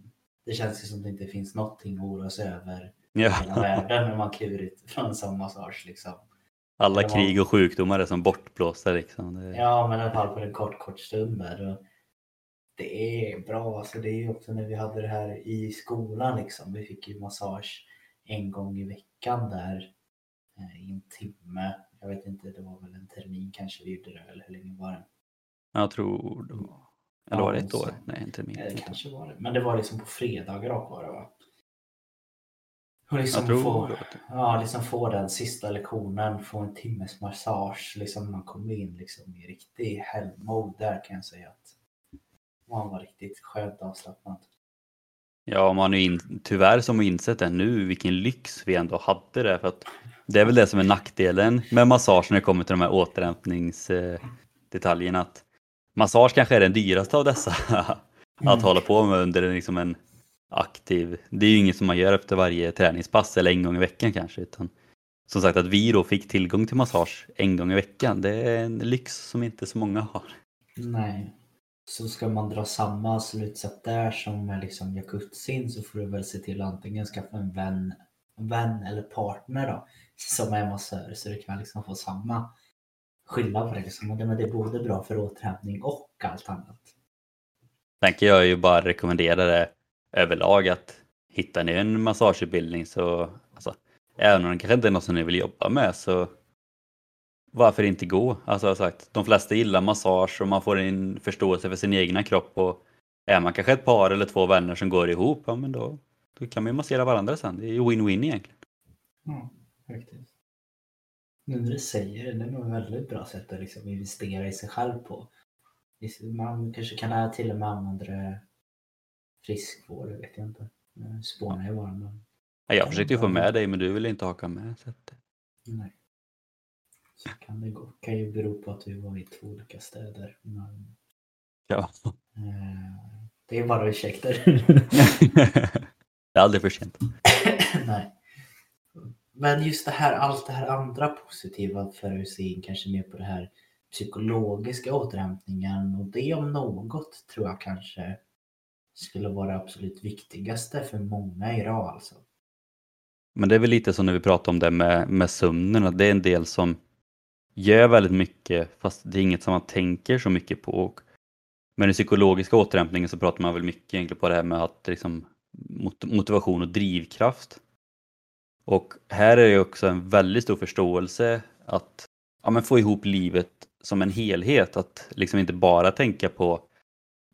S2: det känns ju som det inte finns någonting att oroa sig över ja. hela världen när man kliver ut från en sån massage. Liksom.
S1: Alla man... krig och sjukdomar är som bortblåsta liksom. Det...
S2: Ja, men i alla fall på en kort, kort stund där. Och det är bra. Alltså, det är också när vi hade det här i skolan liksom. Vi fick ju massage en gång i veckan där eh, i en timme. Jag vet inte, det var väl en termin kanske vi gjorde det, eller hur länge var det?
S1: Jag tror det var eller var det ett år? Nej, inte min.
S2: Det kanske var det. Men det var liksom på fredagar och var det va? Och liksom få, ja, liksom få den sista lektionen, få en timmes massage. Liksom man kom in liksom i riktig helgmode där kan jag säga att man var riktigt skönt avslappnad.
S1: Ja, man är in, tyvärr som har insett det nu vilken lyx vi ändå hade det. För att det är väl det som är nackdelen med massage när det kommer till de här återhämtningsdetaljerna. Att massage kanske är den dyraste av dessa att mm. hålla på med under liksom en aktiv, det är ju inget som man gör efter varje träningspass eller en gång i veckan kanske. Utan som sagt att vi då fick tillgång till massage en gång i veckan, det är en lyx som inte så många har.
S2: Nej. Så ska man dra samma slutsats där som med liksom jacuzzin så får du väl se till att antingen skaffa en vän, vän eller partner då som är massör så du kan liksom få samma skillnad på det. Liksom. Men det är både bra för återhämtning och allt annat.
S1: Tänker jag ju bara rekommendera det överlag att hittar ni en massageutbildning så alltså, även om det kanske inte är något som ni vill jobba med så varför inte gå? Alltså jag sagt, de flesta gillar massage och man får en förståelse för sin egna kropp och är man kanske ett par eller två vänner som går ihop, ja men då, då kan man ju massera varandra sen. Det är ju win-win egentligen.
S2: Ja, faktiskt. Nu när du säger det, det är nog ett väldigt bra sätt att liksom investera i sig själv på. Man kanske kan till och med använda det friskvård, det vet jag inte. Spånar ju bara. Men...
S1: Jag försökte ju få med dig men du ville inte haka med. Så att...
S2: Nej. Så kan det gå. kan ju bero på att vi var i två olika städer. Men...
S1: Ja.
S2: Eh, det är bara ursäkter.
S1: det är aldrig för sent.
S2: Nej. Men just det här, allt det här andra positiva för att se in kanske mer på det här psykologiska återhämtningen och det om något tror jag kanske skulle vara det absolut viktigaste för många idag alltså.
S1: Men det är väl lite som när vi pratar om det med, med sömnen, att det är en del som gör väldigt mycket fast det är inget som man tänker så mycket på. med den psykologiska återhämtningen så pratar man väl mycket egentligen på det här med att liksom, motivation och drivkraft. Och här är det också en väldigt stor förståelse att ja, men få ihop livet som en helhet. Att liksom inte bara tänka på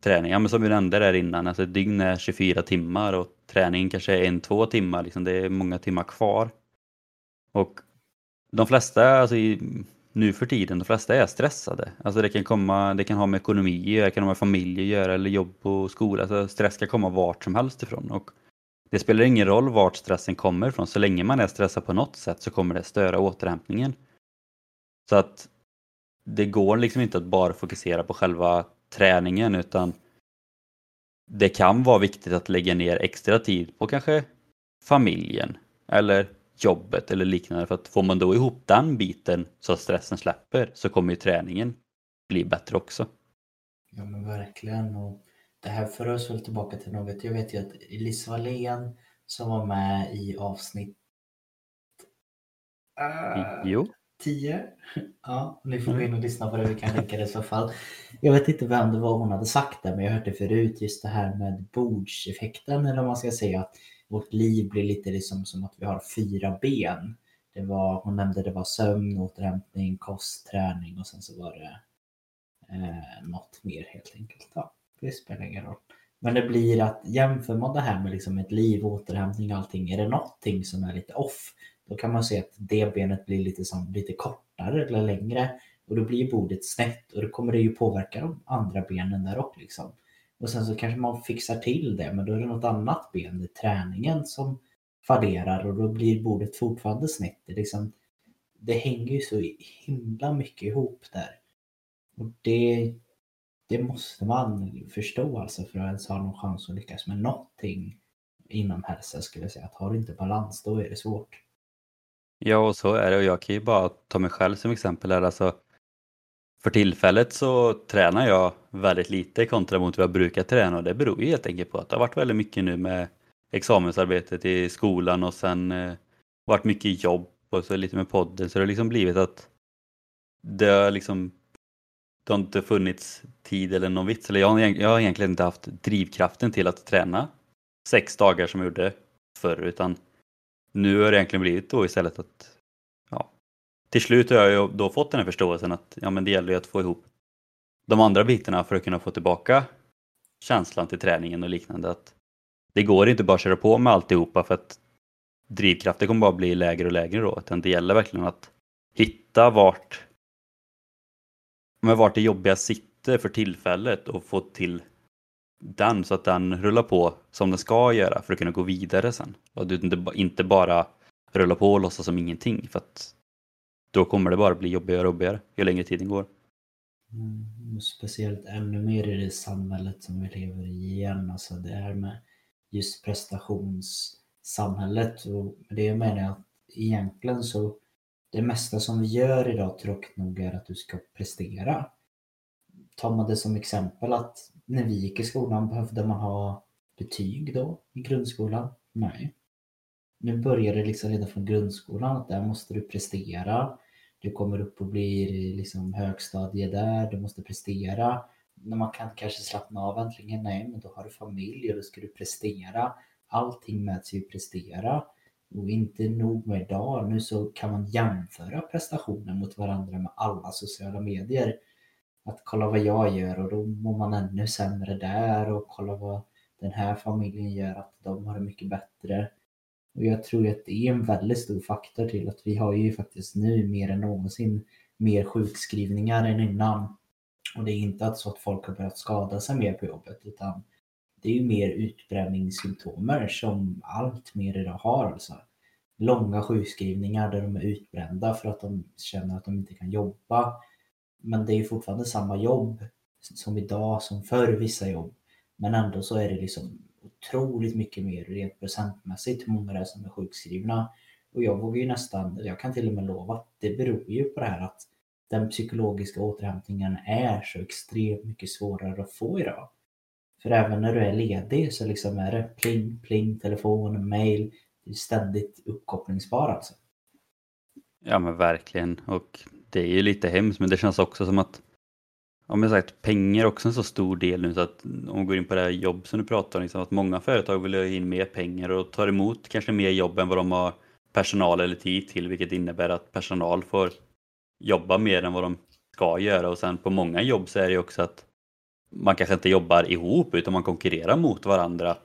S1: träning. Ja, men som vi nämnde där innan, alltså ett dygn är 24 timmar och träningen kanske är en, två timmar. Liksom, det är många timmar kvar. Och de flesta, alltså i, nu för tiden, de flesta är stressade. Alltså det kan komma, det kan ha med ekonomi det kan ha med familj att göra eller jobb och skola. Alltså stress kan komma vart som helst ifrån. Och det spelar ingen roll vart stressen kommer ifrån. Så länge man är stressad på något sätt så kommer det störa återhämtningen. Så att det går liksom inte att bara fokusera på själva träningen utan det kan vara viktigt att lägga ner extra tid på kanske familjen eller jobbet eller liknande för att får man då ihop den biten så att stressen släpper så kommer ju träningen bli bättre också.
S2: Ja men verkligen och det här för oss väl tillbaka till något. Jag vet ju att Elis Wallén som var med i avsnitt uh,
S1: Jo.
S2: 10. Ja, ni får gå in och lyssna på det. Vi kan länka det i så fall. Jag vet inte vem det var hon hade sagt det, men jag hörde förut just det här med bordseffekten, eller vad man ska säga. Att vårt liv blir lite liksom som att vi har fyra ben. Det var, hon nämnde det var sömn, återhämtning, kost, träning och sen så var det eh, något mer helt enkelt. Ja, det spelar ingen roll. Men det blir att jämför man det här med liksom ett liv, återhämtning, allting. Är det någonting som är lite off, då kan man se att det benet blir lite, som, lite kortare eller längre. Och då blir bordet snett och då kommer det ju påverka de andra benen där också. Liksom. Och sen så kanske man fixar till det, men då är det något annat ben, i träningen som fallerar och då blir bordet fortfarande snett. Det, liksom, det hänger ju så himla mycket ihop där. Och det, det måste man förstå alltså för att ens ha någon chans att lyckas med någonting inom hälsa skulle jag säga. Att har du inte balans, då är det svårt.
S1: Ja, och så är det. Och jag kan ju bara ta mig själv som exempel här. Alltså, för tillfället så tränar jag väldigt lite kontra mot vad jag brukar träna och det beror ju helt enkelt på att det har varit väldigt mycket nu med examensarbetet i skolan och sen eh, varit mycket jobb och så lite med podden så det har liksom blivit att det har liksom det har inte funnits tid eller någon vits. Eller jag, har, jag har egentligen inte haft drivkraften till att träna sex dagar som jag gjorde förr utan nu har det egentligen blivit då istället att ja, till slut har jag ju då fått den här förståelsen att ja, men det gäller ju att få ihop de andra bitarna för att kunna få tillbaka känslan till träningen och liknande. Att det går inte bara att köra på med alltihopa för att drivkraften kommer bara bli lägre och lägre då. Utan det gäller verkligen att hitta vart, men vart det jobbiga sitter för tillfället och få till den så att den rullar på som den ska göra för att kunna gå vidare sen. Och att du inte, inte bara rulla på och låtsas som ingenting för att då kommer det bara bli jobbigare och jobbigare ju längre tiden går.
S2: Mm, speciellt ännu mer i det samhället som vi lever i igen. Alltså det här med just prestationssamhället. Och det menar jag att egentligen så det mesta som vi gör idag tråkigt nog är att du ska prestera. Tar man det som exempel att när vi gick i skolan behövde man ha betyg då i grundskolan? Nej. Nu börjar det liksom redan från grundskolan att där måste du prestera. Du kommer upp och blir liksom högstadie där, du måste prestera. När man kan kanske slappna av äntligen, nej men då har du familj och då ska du prestera. Allting mäts ju prestera. Och inte nog med idag, nu så kan man jämföra prestationer mot varandra med alla sociala medier att kolla vad jag gör och då mår man ännu sämre där och kolla vad den här familjen gör, att de har det mycket bättre. Och jag tror att det är en väldigt stor faktor till att vi har ju faktiskt nu mer än någonsin mer sjukskrivningar än innan. Och det är inte så att folk har börjat skada sig mer på jobbet utan det är ju mer utbränningssymptomer som allt mer idag har. Alltså. Långa sjukskrivningar där de är utbrända för att de känner att de inte kan jobba men det är ju fortfarande samma jobb som idag som förr vissa jobb. Men ändå så är det liksom otroligt mycket mer rent procentmässigt hur många det är som är sjukskrivna. Och jag vågar ju nästan, jag kan till och med lova att det beror ju på det här att den psykologiska återhämtningen är så extremt mycket svårare att få idag. För även när du är ledig så liksom är det pling, pling, telefon, mail. Det är ständigt uppkopplingsbar alltså.
S1: Ja men verkligen och det är ju lite hemskt men det känns också som att om jag sagt, pengar är också en så stor del nu så att om vi går in på det här jobb som du pratar om, liksom, att många företag vill ha in mer pengar och tar emot kanske mer jobb än vad de har personal eller tid till vilket innebär att personal får jobba mer än vad de ska göra och sen på många jobb så är det också att man kanske inte jobbar ihop utan man konkurrerar mot varandra.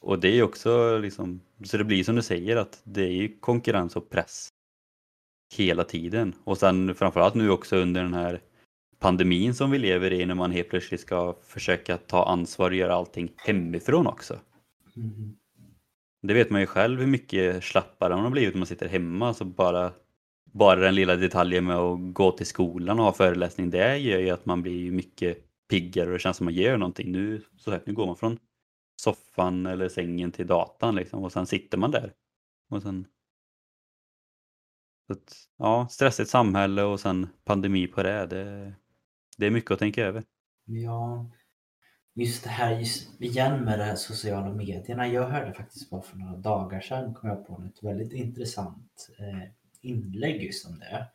S1: Och det är också liksom, så det blir som du säger att det är ju konkurrens och press hela tiden. Och sen framförallt nu också under den här pandemin som vi lever i när man helt plötsligt ska försöka ta ansvar och göra allting hemifrån också. Mm. Det vet man ju själv hur mycket slappare man har blivit när man sitter hemma. Så bara, bara den lilla detaljen med att gå till skolan och ha föreläsning, det gör ju att man blir mycket piggare och det känns som att man gör någonting. Nu, så här, nu går man från soffan eller sängen till datan liksom, och sen sitter man där. Och sen att, ja, stressigt samhälle och sen pandemi på det, det. Det är mycket att tänka över.
S2: Ja, just det här just igen med de här sociala medierna. Jag hörde faktiskt bara för några dagar sedan kom jag på ett väldigt intressant eh, inlägg just om det.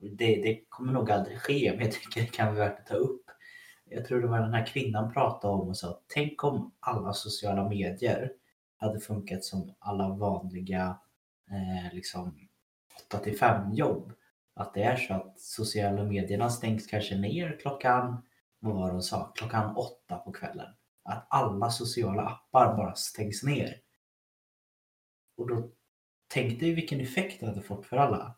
S2: det. Det kommer nog aldrig ske men jag tycker det kan vara värt att ta upp. Jag tror det var den här kvinnan pratade om och sa tänk om alla sociala medier hade funkat som alla vanliga eh, liksom 8 till 5 jobb. Att det är så att sociala medierna stängs kanske ner klockan, vad var det hon sa, klockan 8 på kvällen. Att alla sociala appar bara stängs ner. Och då tänkte jag vilken effekt det hade fått för alla.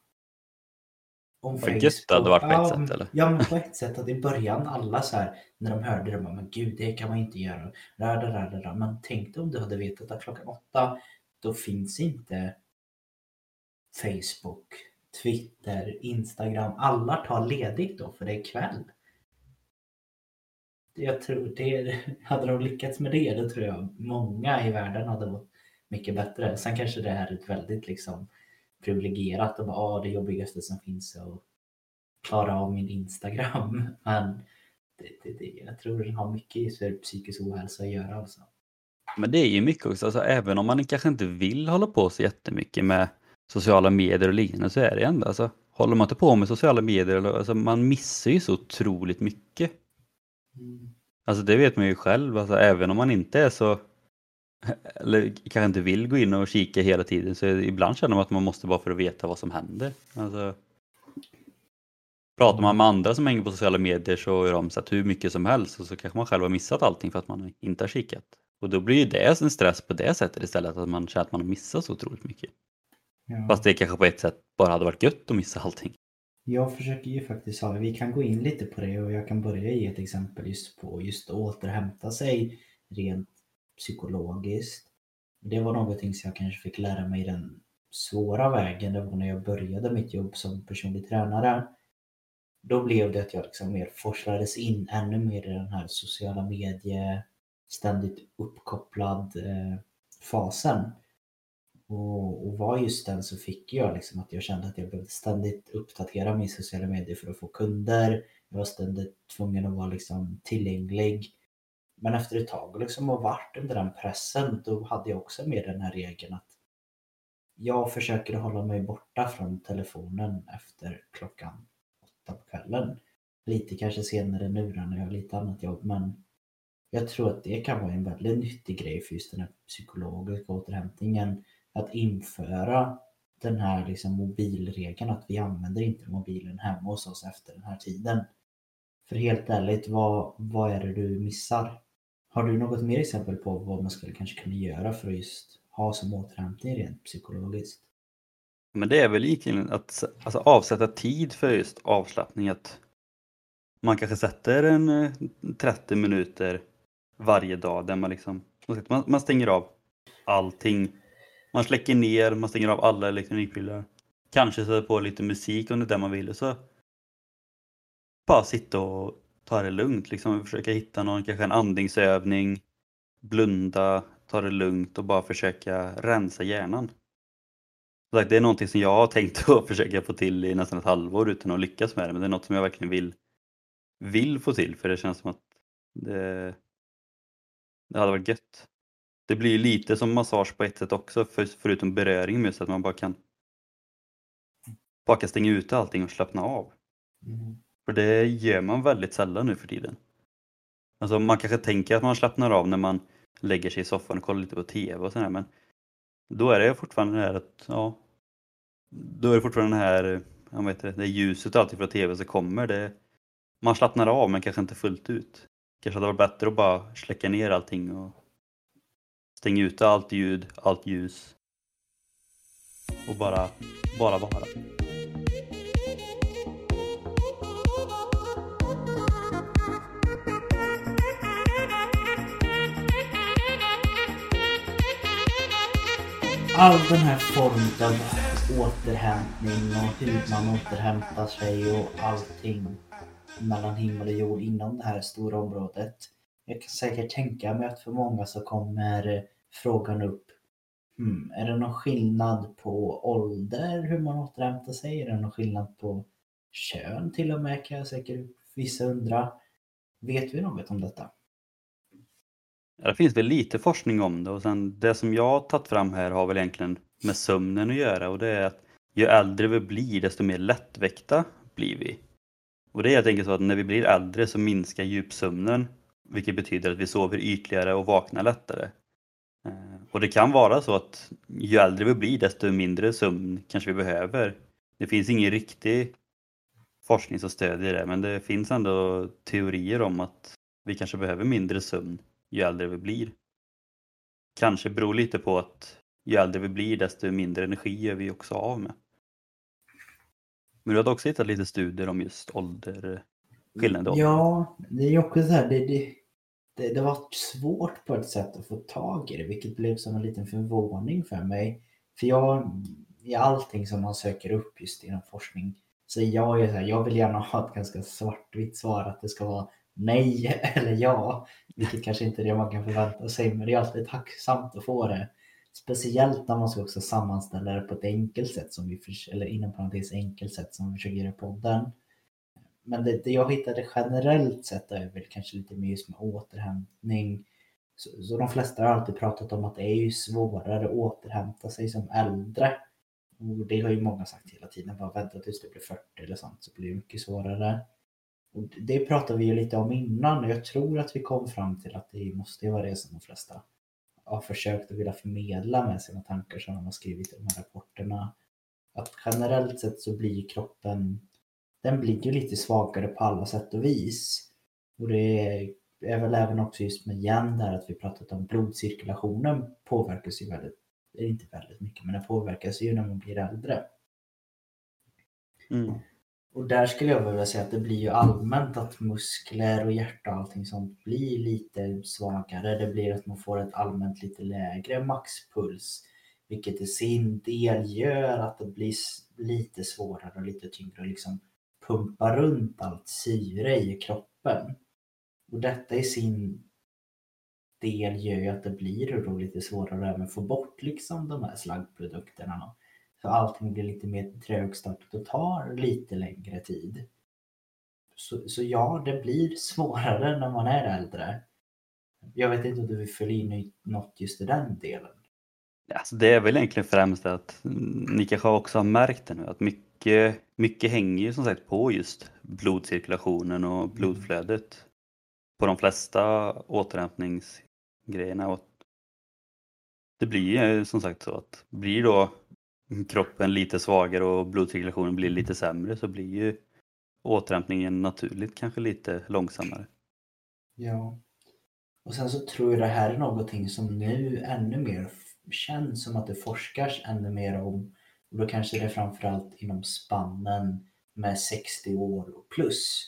S1: Om Vad Facebook, gött det hade varit på ett sätt eller?
S2: Ja men på ett sätt att i början alla så här när de hörde det, men gud det kan man inte göra. Rada, rada, rada. Men tänk dig om du hade vetat att klockan åtta då finns inte Facebook, Twitter, Instagram. Alla tar ledigt då för det är kväll. Jag tror det, hade de lyckats med det, då tror jag många i världen hade varit mycket bättre. Sen kanske det här är ett väldigt liksom privilegierat och bara, ah, det jobbigaste som finns är att klara av min Instagram. Men det, det, det, jag tror det har mycket för psykisk ohälsa att göra alltså.
S1: Men det är ju mycket också, alltså, även om man kanske inte vill hålla på så jättemycket med sociala medier och liknande så är det ändå, alltså, håller man inte på med sociala medier, alltså, man missar ju så otroligt mycket. Mm. Alltså det vet man ju själv, alltså, även om man inte är så eller kanske inte vill gå in och kika hela tiden så ibland känner man att man måste bara för att veta vad som händer. Alltså, pratar man med andra som hänger på sociala medier så har de sett hur mycket som helst och så kanske man själv har missat allting för att man inte har kikat. Och då blir ju det en stress på det sättet istället, att man känner att man har missat så otroligt mycket. Ja. Fast det kanske på ett sätt bara hade varit gött att missa allting.
S2: Jag försöker ju faktiskt ha, vi kan gå in lite på det och jag kan börja ge ett exempel just på just att återhämta sig rent psykologiskt. Det var någonting som jag kanske fick lära mig den svåra vägen. Det var när jag började mitt jobb som personlig tränare. Då blev det att jag liksom mer forslades in ännu mer i den här sociala medier, ständigt uppkopplad eh, fasen. Och, och var just den så fick jag liksom att jag kände att jag behövde ständigt uppdatera min sociala medier för att få kunder. Jag var ständigt tvungen att vara liksom tillgänglig. Men efter ett tag liksom och varit under den pressen, då hade jag också med den här regeln att jag försöker hålla mig borta från telefonen efter klockan åtta på kvällen. Lite kanske senare nu när jag har lite annat jobb, men jag tror att det kan vara en väldigt nyttig grej för just den här psykologiska återhämtningen. Att införa den här liksom mobilregeln att vi använder inte mobilen hemma hos oss efter den här tiden. För helt ärligt, vad, vad är det du missar? Har du något mer exempel på vad man skulle kanske kunna göra för att just ha som återhämtning rent psykologiskt?
S1: Men det är väl egentligen att alltså, avsätta tid för just avslappning. Att man kanske sätter en eh, 30 minuter varje dag där man liksom man, man stänger av allting. Man släcker ner, man stänger av alla elektronikprylar. Kanske sätter på lite musik om det är det man vill så bara sitta och ta det lugnt, liksom försöka hitta någon, kanske en andningsövning, blunda, ta det lugnt och bara försöka rensa hjärnan. Det är någonting som jag har tänkt att försöka få till i nästan ett halvår utan att lyckas med det, men det är något som jag verkligen vill, vill få till för det känns som att det, det hade varit gött. Det blir lite som massage på ett sätt också, för, förutom beröring med så att man bara kan bara kan stänga ute allting och slappna av. Mm. För det gör man väldigt sällan nu för tiden. Alltså man kanske tänker att man slappnar av när man lägger sig i soffan och kollar lite på TV och sådär men då är det fortfarande det här att, ja, då är det fortfarande det här, jag vet inte, det ljuset alltid från TV som kommer. Det, man slappnar av men kanske inte fullt ut. Kanske hade varit bättre att bara släcka ner allting och Stäng ute allt ljud, allt ljus och bara, bara vara.
S2: all den här formen av återhämtning och hur man återhämtar sig och allting mellan himmel och jord inom det här stora området. Jag kan säkert tänka mig att för många så kommer eh, frågan upp hmm, Är det någon skillnad på ålder hur man återhämtar sig? Är det någon skillnad på kön till och med kan jag säkert vissa undra. Vet vi något om detta?
S1: Det finns väl lite forskning om det och sen det som jag har tagit fram här har väl egentligen med sömnen att göra och det är att ju äldre vi blir desto mer lättväckta blir vi. Och det är helt enkelt så att när vi blir äldre så minskar djupsömnen vilket betyder att vi sover ytligare och vaknar lättare. Eh, och det kan vara så att ju äldre vi blir desto mindre sömn kanske vi behöver. Det finns ingen riktig forskning som stödjer det men det finns ändå teorier om att vi kanske behöver mindre sömn ju äldre vi blir. Kanske beror lite på att ju äldre vi blir desto mindre energi är vi också av med. Men du har också hittat lite studier om just ålder, skillnad i ålder.
S2: Ja, det är ju också så här, det, det, det, det var svårt på ett sätt att få tag i det, vilket blev som en liten förvåning för mig. För jag, i allting som man söker upp just inom forskning, så jag är så här, jag vill gärna ha ett ganska svartvitt svar att det ska vara nej eller ja, vilket kanske inte är det man kan förvänta sig, men det är alltid tacksamt att få det. Speciellt när man ska också sammanställa det på ett enkelt sätt, som vi, eller inom parentes enkelt sätt som vi försöker göra i podden. Men det, det jag hittade generellt sett är väl kanske lite mer just med återhämtning. Så, så de flesta har alltid pratat om att det är ju svårare att återhämta sig som äldre. Och det har ju många sagt hela tiden, bara vänta tills du blir 40 eller sånt så blir det mycket svårare. Och det pratade vi ju lite om innan och jag tror att vi kom fram till att det måste vara det som de flesta har försökt att vilja förmedla med sina tankar som de har skrivit i de här rapporterna. Att generellt sett så blir kroppen, den blir ju lite svagare på alla sätt och vis. Och det är väl även också just med igen där att vi pratat om blodcirkulationen påverkas ju väldigt, inte väldigt mycket, men den påverkas ju när man blir äldre.
S1: Mm.
S2: Och där skulle jag vilja säga att det blir ju allmänt att muskler och hjärta och allting sånt blir lite svagare. Det blir att man får ett allmänt lite lägre maxpuls. Vilket i sin del gör att det blir lite svårare och lite tyngre att liksom pumpa runt allt syre i kroppen. Och detta i sin del gör ju att det blir då lite svårare att även få bort liksom de här slaggprodukterna. Så allting blir lite mer trögstartat och tar lite längre tid. Så, så ja, det blir svårare när man är äldre. Jag vet inte om du vill fylla in något just i den delen?
S1: Alltså det är väl egentligen främst att ni kanske också har märkt det nu att mycket, mycket hänger ju som sagt på just blodcirkulationen och mm. blodflödet på de flesta återhämtningsgrejerna. Och det blir ju som sagt så att blir då kroppen lite svagare och blodcirkulationen blir lite sämre så blir ju återhämtningen naturligt kanske lite långsammare.
S2: Ja. Och sen så tror jag det här är någonting som nu ännu mer känns som att det forskas ännu mer om. Och då kanske det är framförallt inom spannen med 60 år och plus.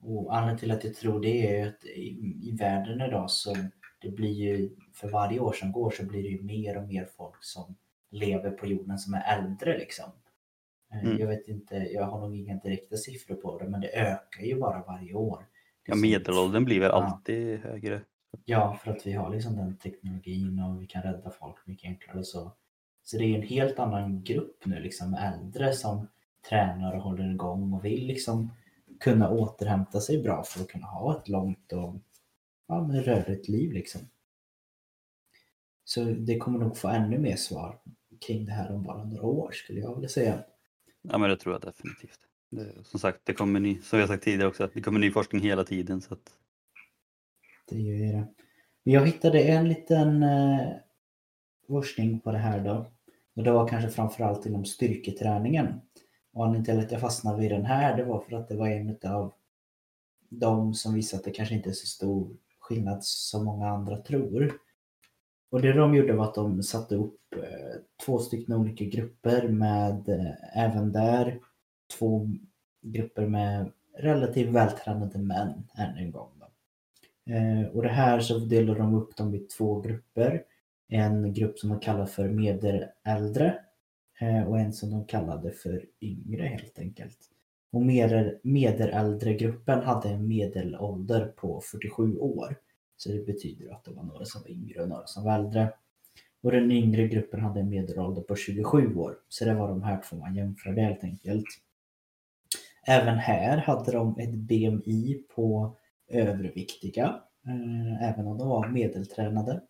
S2: Och anledningen till att jag tror det är att i, världen idag så det blir ju för varje år som går så blir det ju mer och mer folk som lever på jorden som är äldre liksom. Eh, mm. Jag vet inte, jag har nog inga direkta siffror på det men det ökar ju bara varje år.
S1: Ja, medelåldern blir väl ja. alltid högre.
S2: Ja, för att vi har liksom den teknologin och vi kan rädda folk mycket enklare så. Så det är en helt annan grupp nu liksom äldre som tränar och håller igång och vill liksom kunna återhämta sig bra för att kunna ha ett långt och ja, rörligt liv liksom. Så det kommer nog få ännu mer svar kring det här om bara några år skulle jag vilja säga.
S1: Ja men det tror jag definitivt. Det, som sagt, det kommer ny, som jag sagt tidigare också, det kommer ny forskning hela tiden. Så att...
S2: Det gör det. Jag hittade en liten eh, forskning på det här då. Och det var kanske framförallt inom styrketräningen. Och anledningen till att jag fastnade vid den här det var för att det var en av de som visade att det kanske inte är så stor skillnad som många andra tror. Och det de gjorde var att de satte upp eh, två stycken olika grupper med eh, även där två grupper med relativt vältränade män än en gång. Då. Eh, och det här så delade de upp dem i två grupper. En grupp som de kallar för medeläldre eh, och en som de kallade för yngre helt enkelt. Och medeläldregruppen hade en medelålder på 47 år. Så det betyder att det var några som var yngre och några som var äldre. Och den yngre gruppen hade en medelålder på 27 år. Så det var de här två man jämförde helt enkelt. Även här hade de ett BMI på överviktiga. Eh, även om de var medeltränade.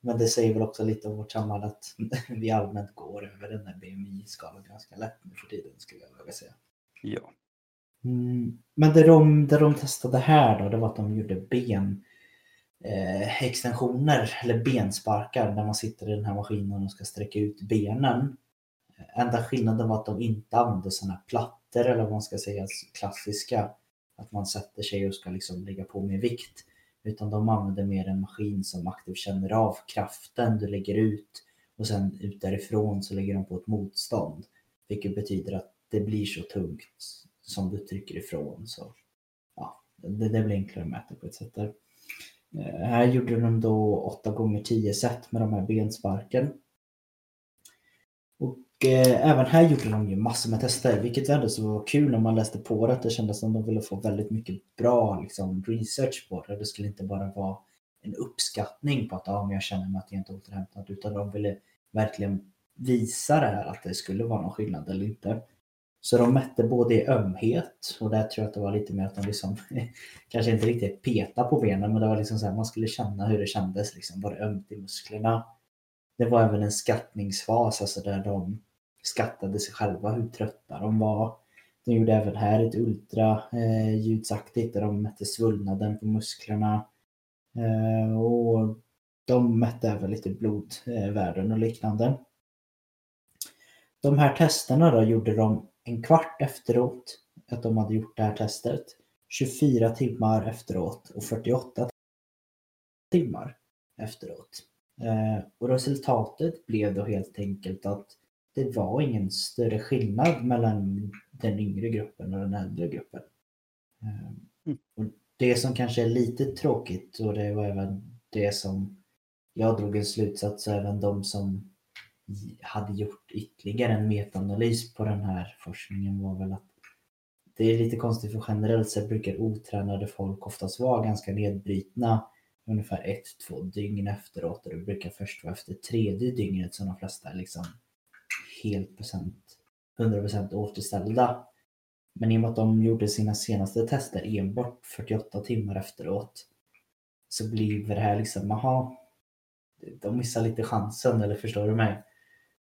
S2: Men det säger väl också lite om vårt samhälle att vi allmänt går över den där BMI-skalan ganska lätt nu för tiden skulle jag vilja säga.
S1: Ja.
S2: Mm, men det de, det de testade här då, det var att de gjorde ben eh, extensioner eller bensparkar när man sitter i den här maskinen och ska sträcka ut benen. Enda skillnaden var att de inte använde sådana plattor eller vad man ska säga klassiska. Att man sätter sig och ska liksom lägga på med vikt. Utan de använder mer en maskin som aktivt känner av kraften du lägger ut och sen ut därifrån så lägger de på ett motstånd. Vilket betyder att det blir så tungt som du trycker ifrån. Så, ja, det, det blir enklare att mäta på ett sätt där. Eh, här gjorde de då 8 gånger 10 set med de här bensparken. Och eh, även här gjorde de ju massor med tester, vilket ändå så var kul när man läste på det. Att det kändes som de ville få väldigt mycket bra liksom, research på det. Det skulle inte bara vara en uppskattning på att ah, men jag känner mig att jag inte återhämtat, utan de ville verkligen visa det här att det skulle vara någon skillnad eller inte. Så de mätte både i ömhet och där tror jag att det var lite mer att de liksom kanske inte riktigt peta på benen men det var liksom så här, man skulle känna hur det kändes liksom. Var det ömt i musklerna? Det var även en skattningsfas, alltså där de skattade sig själva hur trötta de var. De gjorde även här ett ultraljudsaktigt eh, där de mätte svullnaden på musklerna. Eh, och de mätte även lite blodvärden och liknande. De här testerna då gjorde de en kvart efteråt att de hade gjort det här testet, 24 timmar efteråt och 48 timmar efteråt. Eh, och resultatet blev då helt enkelt att det var ingen större skillnad mellan den yngre gruppen och den äldre gruppen. Eh, mm. Och det som kanske är lite tråkigt och det var även det som jag drog en slutsats även de som hade gjort ytterligare en metaanalys på den här forskningen var väl att det är lite konstigt för generellt sett brukar otränade folk oftast vara ganska nedbrytna ungefär ett, två dygn efteråt och det brukar först vara efter tredje dygnet som de flesta liksom helt procent, 100% återställda. Men i och med att de gjorde sina senaste tester enbart 48 timmar efteråt så blir det här liksom, aha, de missar lite chansen eller förstår du mig?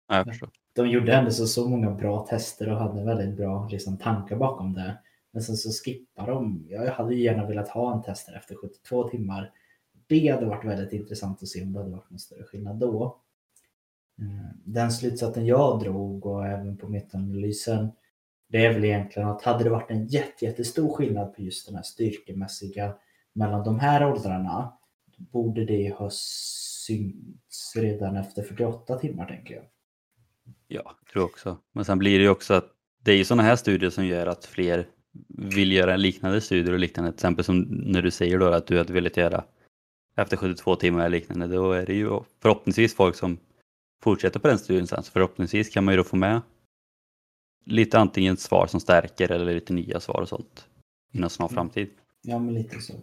S1: Ja, förstår.
S2: De gjorde ändå så, så många bra tester och hade väldigt bra liksom, tankar bakom det. Men sen så skippar de. Jag hade gärna velat ha en tester efter 72 timmar. Det hade varit väldigt intressant att se om det hade varit någon större skillnad då. Mm. Den slutsatsen jag drog och även på metaanalysen det är väl egentligen att hade det varit en jätte, jättestor skillnad på just den här styrkemässiga mellan de här åldrarna borde det ha synts redan efter 48 timmar tänker jag.
S1: Ja, jag tror också. Men sen blir det ju också att det är ju sådana här studier som gör att fler vill göra liknande studier och liknande. Till exempel som när du säger då att du hade velat göra efter 72 timmar eller liknande. Då är det ju förhoppningsvis folk som fortsätter på den studien sen. Så förhoppningsvis kan man ju då få med lite antingen svar som stärker eller lite nya svar och sånt inom snar mm. framtid.
S2: Ja, men lite så.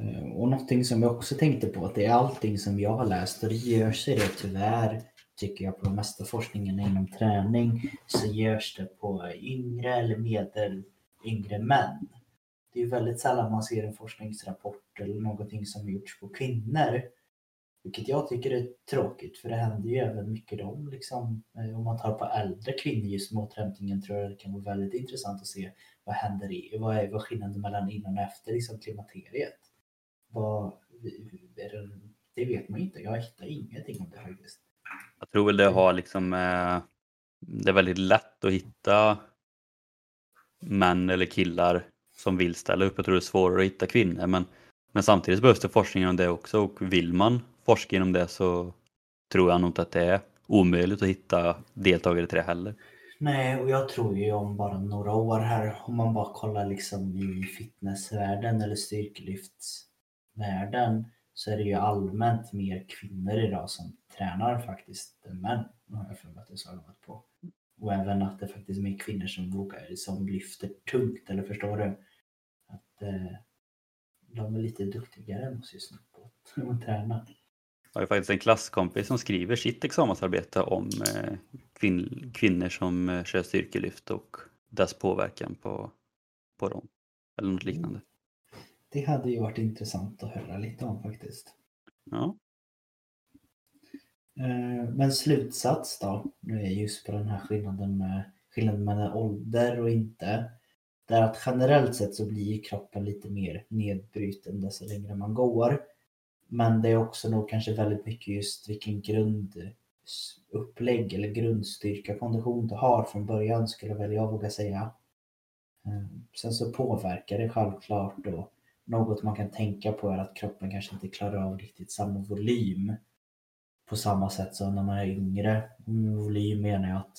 S2: Eh, och någonting som jag också tänkte på att det är allting som jag har läst och det gör sig det tyvärr tycker jag på de mesta forskningen inom träning så görs det på yngre eller medel yngre män. Det är väldigt sällan man ser en forskningsrapport eller någonting som gjorts på kvinnor. Vilket jag tycker är tråkigt för det händer ju även mycket dem. Liksom. Eh, om man tar på äldre kvinnor just med återhämtningen tror jag det kan vara väldigt intressant att se vad händer i, vad är, vad skillnaden mellan innan och efter liksom, klimakteriet. Vad, det, det vet man inte, jag hittar ingenting om det faktiskt.
S1: Jag tror väl det har liksom, eh, det är väldigt lätt att hitta män eller killar som vill ställa upp. Jag tror det är svårare att hitta kvinnor men, men samtidigt behövs det forskning om det också och vill man forska inom det så tror jag nog inte att det är omöjligt att hitta deltagare till det heller.
S2: Nej, och jag tror ju om bara några år här, om man bara kollar liksom i fitnessvärlden eller styrkelyftsvärlden så är det ju allmänt mer kvinnor idag som tränar faktiskt än män. har jag för mig att jag har på. Och även att det faktiskt är mer kvinnor som vågar, som lyfter tungt, eller förstår du? Att eh, de är lite duktigare än oss just nu på att träna.
S1: Jag har faktiskt en klasskompis som skriver sitt examensarbete om eh, kvin kvinnor som eh, kör styrkelyft och dess påverkan på, på dem. Eller något liknande.
S2: det hade ju varit intressant att höra lite om faktiskt.
S1: Ja.
S2: Eh, Men slutsats då, nu är just på den här skillnaden med skillnaden mellan ålder och inte. Det är att generellt sett så blir kroppen lite mer nedbruten desto längre man går. Men det är också nog kanske väldigt mycket just vilken grundupplägg eller grundstyrka kondition du har från början skulle väl jag våga säga. Ehm, sen så påverkar det självklart då. Något man kan tänka på är att kroppen kanske inte klarar av riktigt samma volym på samma sätt som när man är yngre. Med volym menar jag att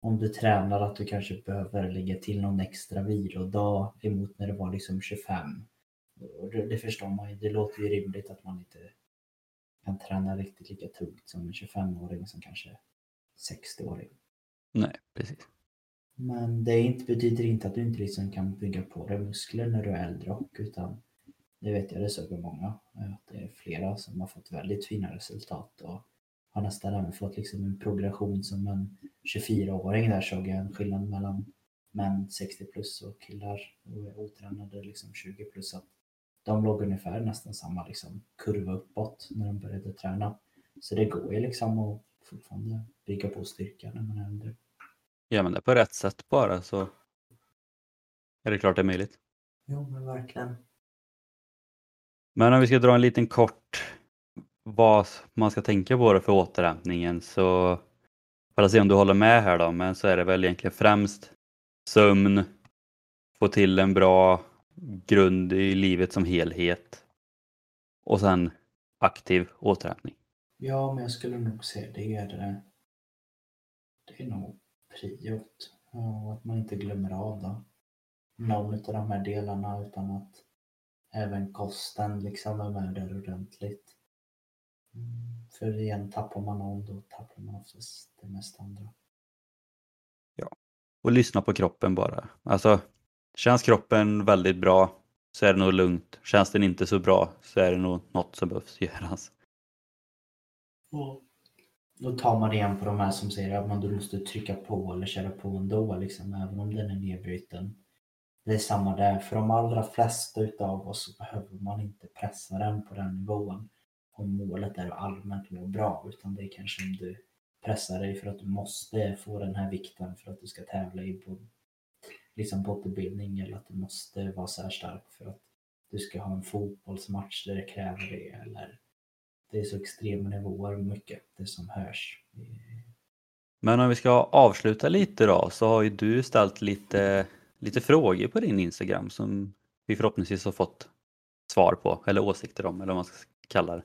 S2: om du tränar att du kanske behöver lägga till någon extra vilodag emot när det var liksom 25. Det, det förstår man ju. Det låter ju rimligt att man inte kan träna riktigt lika tungt som en 25-åring som kanske 60-åring.
S1: Nej, precis.
S2: Men det inte, betyder inte att du inte liksom kan bygga på dig muskler när du är äldre och utan det vet jag det såg jag många. Att det är flera som har fått väldigt fina resultat och har nästan även fått liksom en progression som en 24-åring. Där såg jag en skillnad mellan män 60 plus och killar och otränade liksom 20 plus. Att de låg ungefär nästan samma liksom kurva uppåt när de började träna. Så det går ju liksom att fortfarande bygga på styrka när man är äldre.
S1: Gör man det på rätt sätt bara så är det klart det är möjligt.
S2: Jo men verkligen.
S1: Men om vi ska dra en liten kort vad man ska tänka på då för återhämtningen så för att se om du håller med här då, men så är det väl egentligen främst sömn, få till en bra grund i livet som helhet och sen aktiv återhämtning.
S2: Ja, men jag skulle nog säga det är det. Det är nog priot. Och att man inte glömmer av då. någon av de här delarna utan att även kosten liksom är med där ordentligt. Mm, För igen, tappar man någon då tappar man oftast det mesta andra.
S1: Och lyssna på kroppen bara. Alltså, känns kroppen väldigt bra så är det nog lugnt. Känns den inte så bra så är det nog något som behövs göras.
S2: Då tar man igen på de här som säger att man då måste trycka på eller köra på ändå, liksom, även om den är nedbruten. Det är samma där, för de allra flesta utav oss så behöver man inte pressa den på den nivån. Om målet är att allmänt må bra, utan det är kanske om du pressar dig för att du måste få den här vikten för att du ska tävla i liksom bodybuilding eller att du måste vara så här stark för att du ska ha en fotbollsmatch där det kräver det eller det är så extrema nivåer mycket det som hörs.
S1: Men om vi ska avsluta lite då så har ju du ställt lite, lite frågor på din Instagram som vi förhoppningsvis har fått svar på eller åsikter om eller vad man ska kalla det.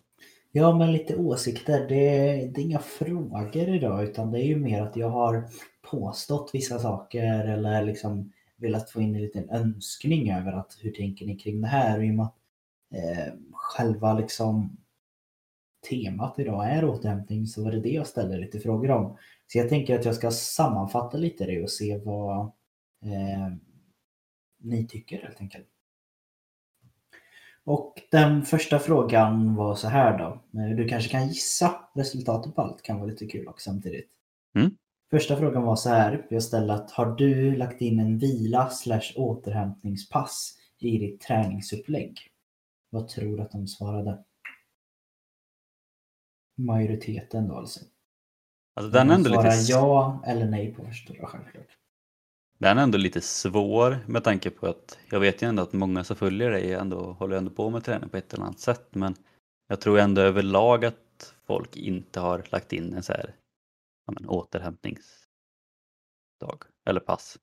S2: Ja, men lite åsikter. Det är, det är inga frågor idag utan det är ju mer att jag har påstått vissa saker eller liksom velat få in en liten önskning över att hur tänker ni kring det här? Och i och med att eh, själva liksom temat idag är återhämtning så var det det jag ställde lite frågor om. Så jag tänker att jag ska sammanfatta lite det och se vad eh, ni tycker helt enkelt. Och den första frågan var så här då. Eh, du kanske kan gissa resultatet på allt, kan vara lite kul också samtidigt.
S1: Mm.
S2: Första frågan var så här. Jag ställde att har du lagt in en vila slash återhämtningspass i ditt träningsupplägg? Vad tror du att de svarade? Majoriteten då alltså.
S1: Alltså den är, ändå lite,
S2: ja eller nej på då självklart.
S1: den är ändå lite svår med tanke på att jag vet ju ändå att många som följer dig ändå håller ändå på med träning på ett eller annat sätt men jag tror ändå överlag att folk inte har lagt in en så här ja, men, återhämtningsdag eller pass.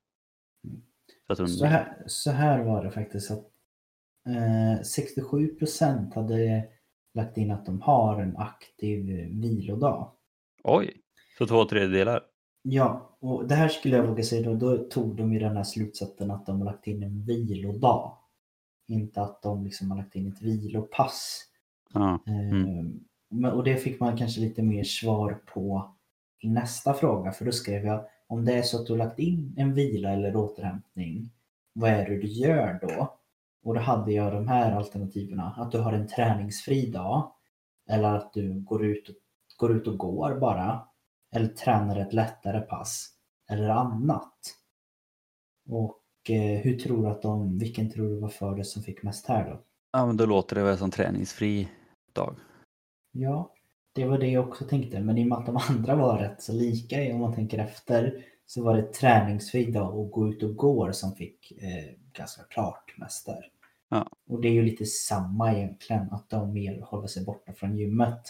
S2: Mm.
S1: Så
S2: här, så här var det faktiskt att eh, 67% hade lagt in att de har en aktiv vilodag.
S1: Oj, så två tredjedelar.
S2: Ja, och det här skulle jag våga säga då, då tog de ju den här slutsatsen att de har lagt in en vilodag. Inte att de liksom har lagt in ett vilopass.
S1: Ja.
S2: Eh,
S1: Mm.
S2: men, och det fick man kanske lite mer svar på i nästa fråga, för då skrev jag om det är så att du lagt in en vila eller återhämtning, vad är det du gör då? Och då hade jag de här alternativen, att du har en träningsfri dag, eller att du går ut och, går, ut och går bara, eller tränar ett lättare pass, eller annat. Och eh, hur tror du att de, vilken tror du var för det som fick mest här då?
S1: Ja, men då låter det väl som träningsfri dag.
S2: Ja, det var det jag också tänkte. Men i och med att de andra var rätt så lika om man tänker efter så var det träningsfri dag och gå ut och gå som fick eh, ganska klart mest där.
S1: Ja.
S2: Och det är ju lite samma egentligen, att de mer håller sig borta från gymmet.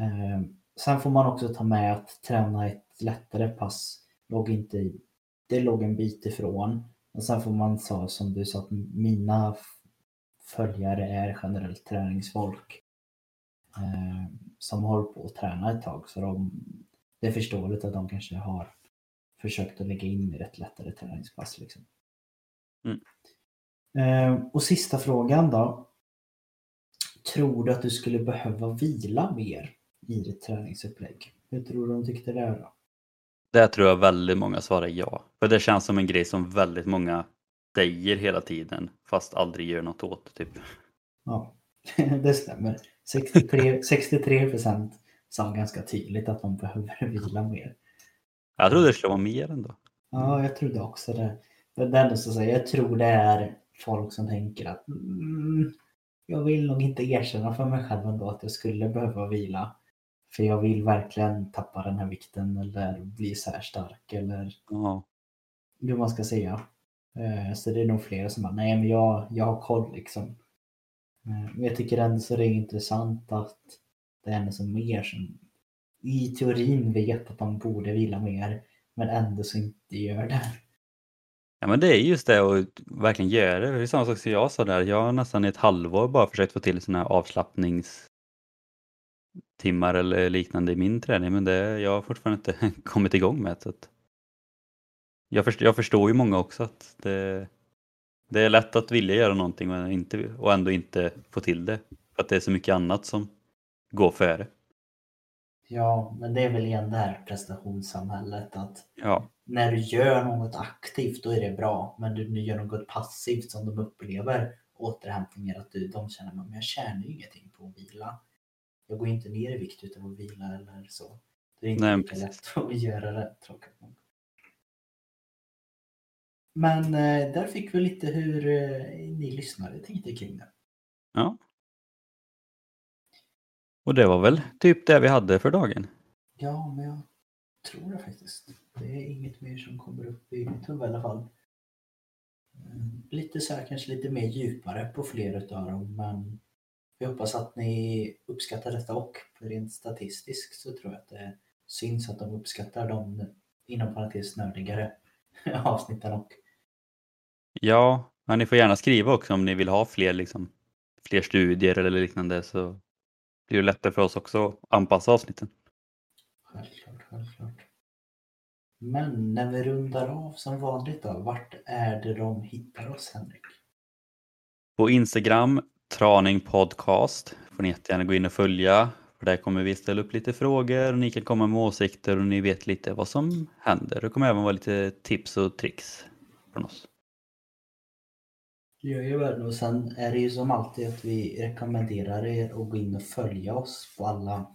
S2: Eh, sen får man också ta med att träna ett lättare pass låg inte i, det låg en bit ifrån. Och sen får man säga som du sa att mina följare är generellt träningsfolk som håller på att träna ett tag. Så de, det är förståeligt att de kanske har försökt att lägga in ett lättare träningspass. Liksom.
S1: Mm.
S2: Eh, och sista frågan då. Tror du att du skulle behöva vila mer i ditt träningsupplägg? Hur tror du de tyckte det då?
S1: Det tror jag väldigt många svarar ja. För det känns som en grej som väldigt många säger hela tiden fast aldrig gör något åt. Typ.
S2: Ja, det stämmer. 63, 63 procent sa ganska tydligt att de behöver vila mer.
S1: Jag trodde det skulle vara mer ändå.
S2: Ja, jag trodde också det. Men det är så säga, jag tror det är folk som tänker att mm, jag vill nog inte erkänna för mig själv ändå att jag skulle behöva vila. För jag vill verkligen tappa den här vikten eller bli så här stark eller
S1: Ja.
S2: hur man ska säga. Eh, Så det är nog flera som bara, nej men jag, jag har koll liksom. Mm, men jag tycker ändå så det är intressant att det är en som mer som i teorin vet att de borde vila mer men ändå så inte gör det.
S1: Ja men det är just det att verkligen göra det. Det är samma sak som jag sa där. Jag har nästan i ett halvår bara försökt få till sådana här avslappningstimmar eller liknande i min träning men det, jag har fortfarande inte kommit igång med det. Jag förstår, jag förstår ju många också att det, det är lätt att vilja göra någonting men inte, och ändå inte få till det. För att det är så mycket annat som går före.
S2: Ja, men det är väl igen det här prestationssamhället att
S1: Ja,
S2: när du gör något aktivt då är det bra. Men du, du gör något passivt som de upplever återhämtningar att du, de känner att jag tjänar ju ingenting på att vila. Jag går inte ner i vikt utav att vila eller så. Det är inte
S1: Nej,
S2: lika lätt att göra det tråkigt nog. Men eh, där fick vi lite hur eh, ni lyssnare tänkte kring det.
S1: ja. Och det var väl typ det vi hade för dagen.
S2: Ja, men jag tror det faktiskt. Det är inget mer som kommer upp i mitt huvud i alla fall. Mm, Lite så här, kanske lite mer djupare på flera utav dem, men jag hoppas att ni uppskattar detta och rent statistiskt så tror jag att det syns att de uppskattar de inom parentes nördigare avsnitten och
S1: Ja, men ni får gärna skriva också om ni vill ha fler, liksom, fler studier eller liknande så blir det lättare för oss också att anpassa avsnitten.
S2: Självklart, självklart. Men när vi rundar av som vanligt då, vart är det de hittar oss Henrik?
S1: På Instagram, Traning Podcast, får ni jättegärna gå in och följa. För där kommer vi ställa upp lite frågor och ni kan komma med åsikter och ni vet lite vad som händer. Det kommer även vara lite tips och tricks från oss.
S2: Jajamän, och sen är det ju som alltid att vi rekommenderar er att gå in och följa oss på alla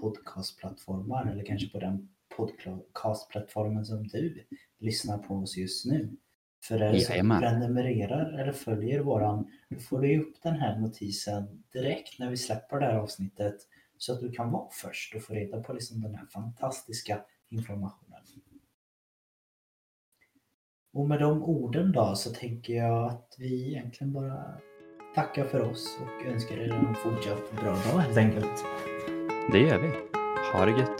S2: podcastplattformar eller kanske på den podcastplattformen som du lyssnar på oss just nu. För är det så att du prenumererar eller följer våran, då får du ju upp den här notisen direkt när vi släpper det här avsnittet så att du kan vara först och få reda på liksom den här fantastiska informationen. Och med de orden då så tänker jag att vi egentligen bara tackar för oss och önskar er en fortsatt bra dag helt enkelt.
S1: Det gör vi. Ha det gött!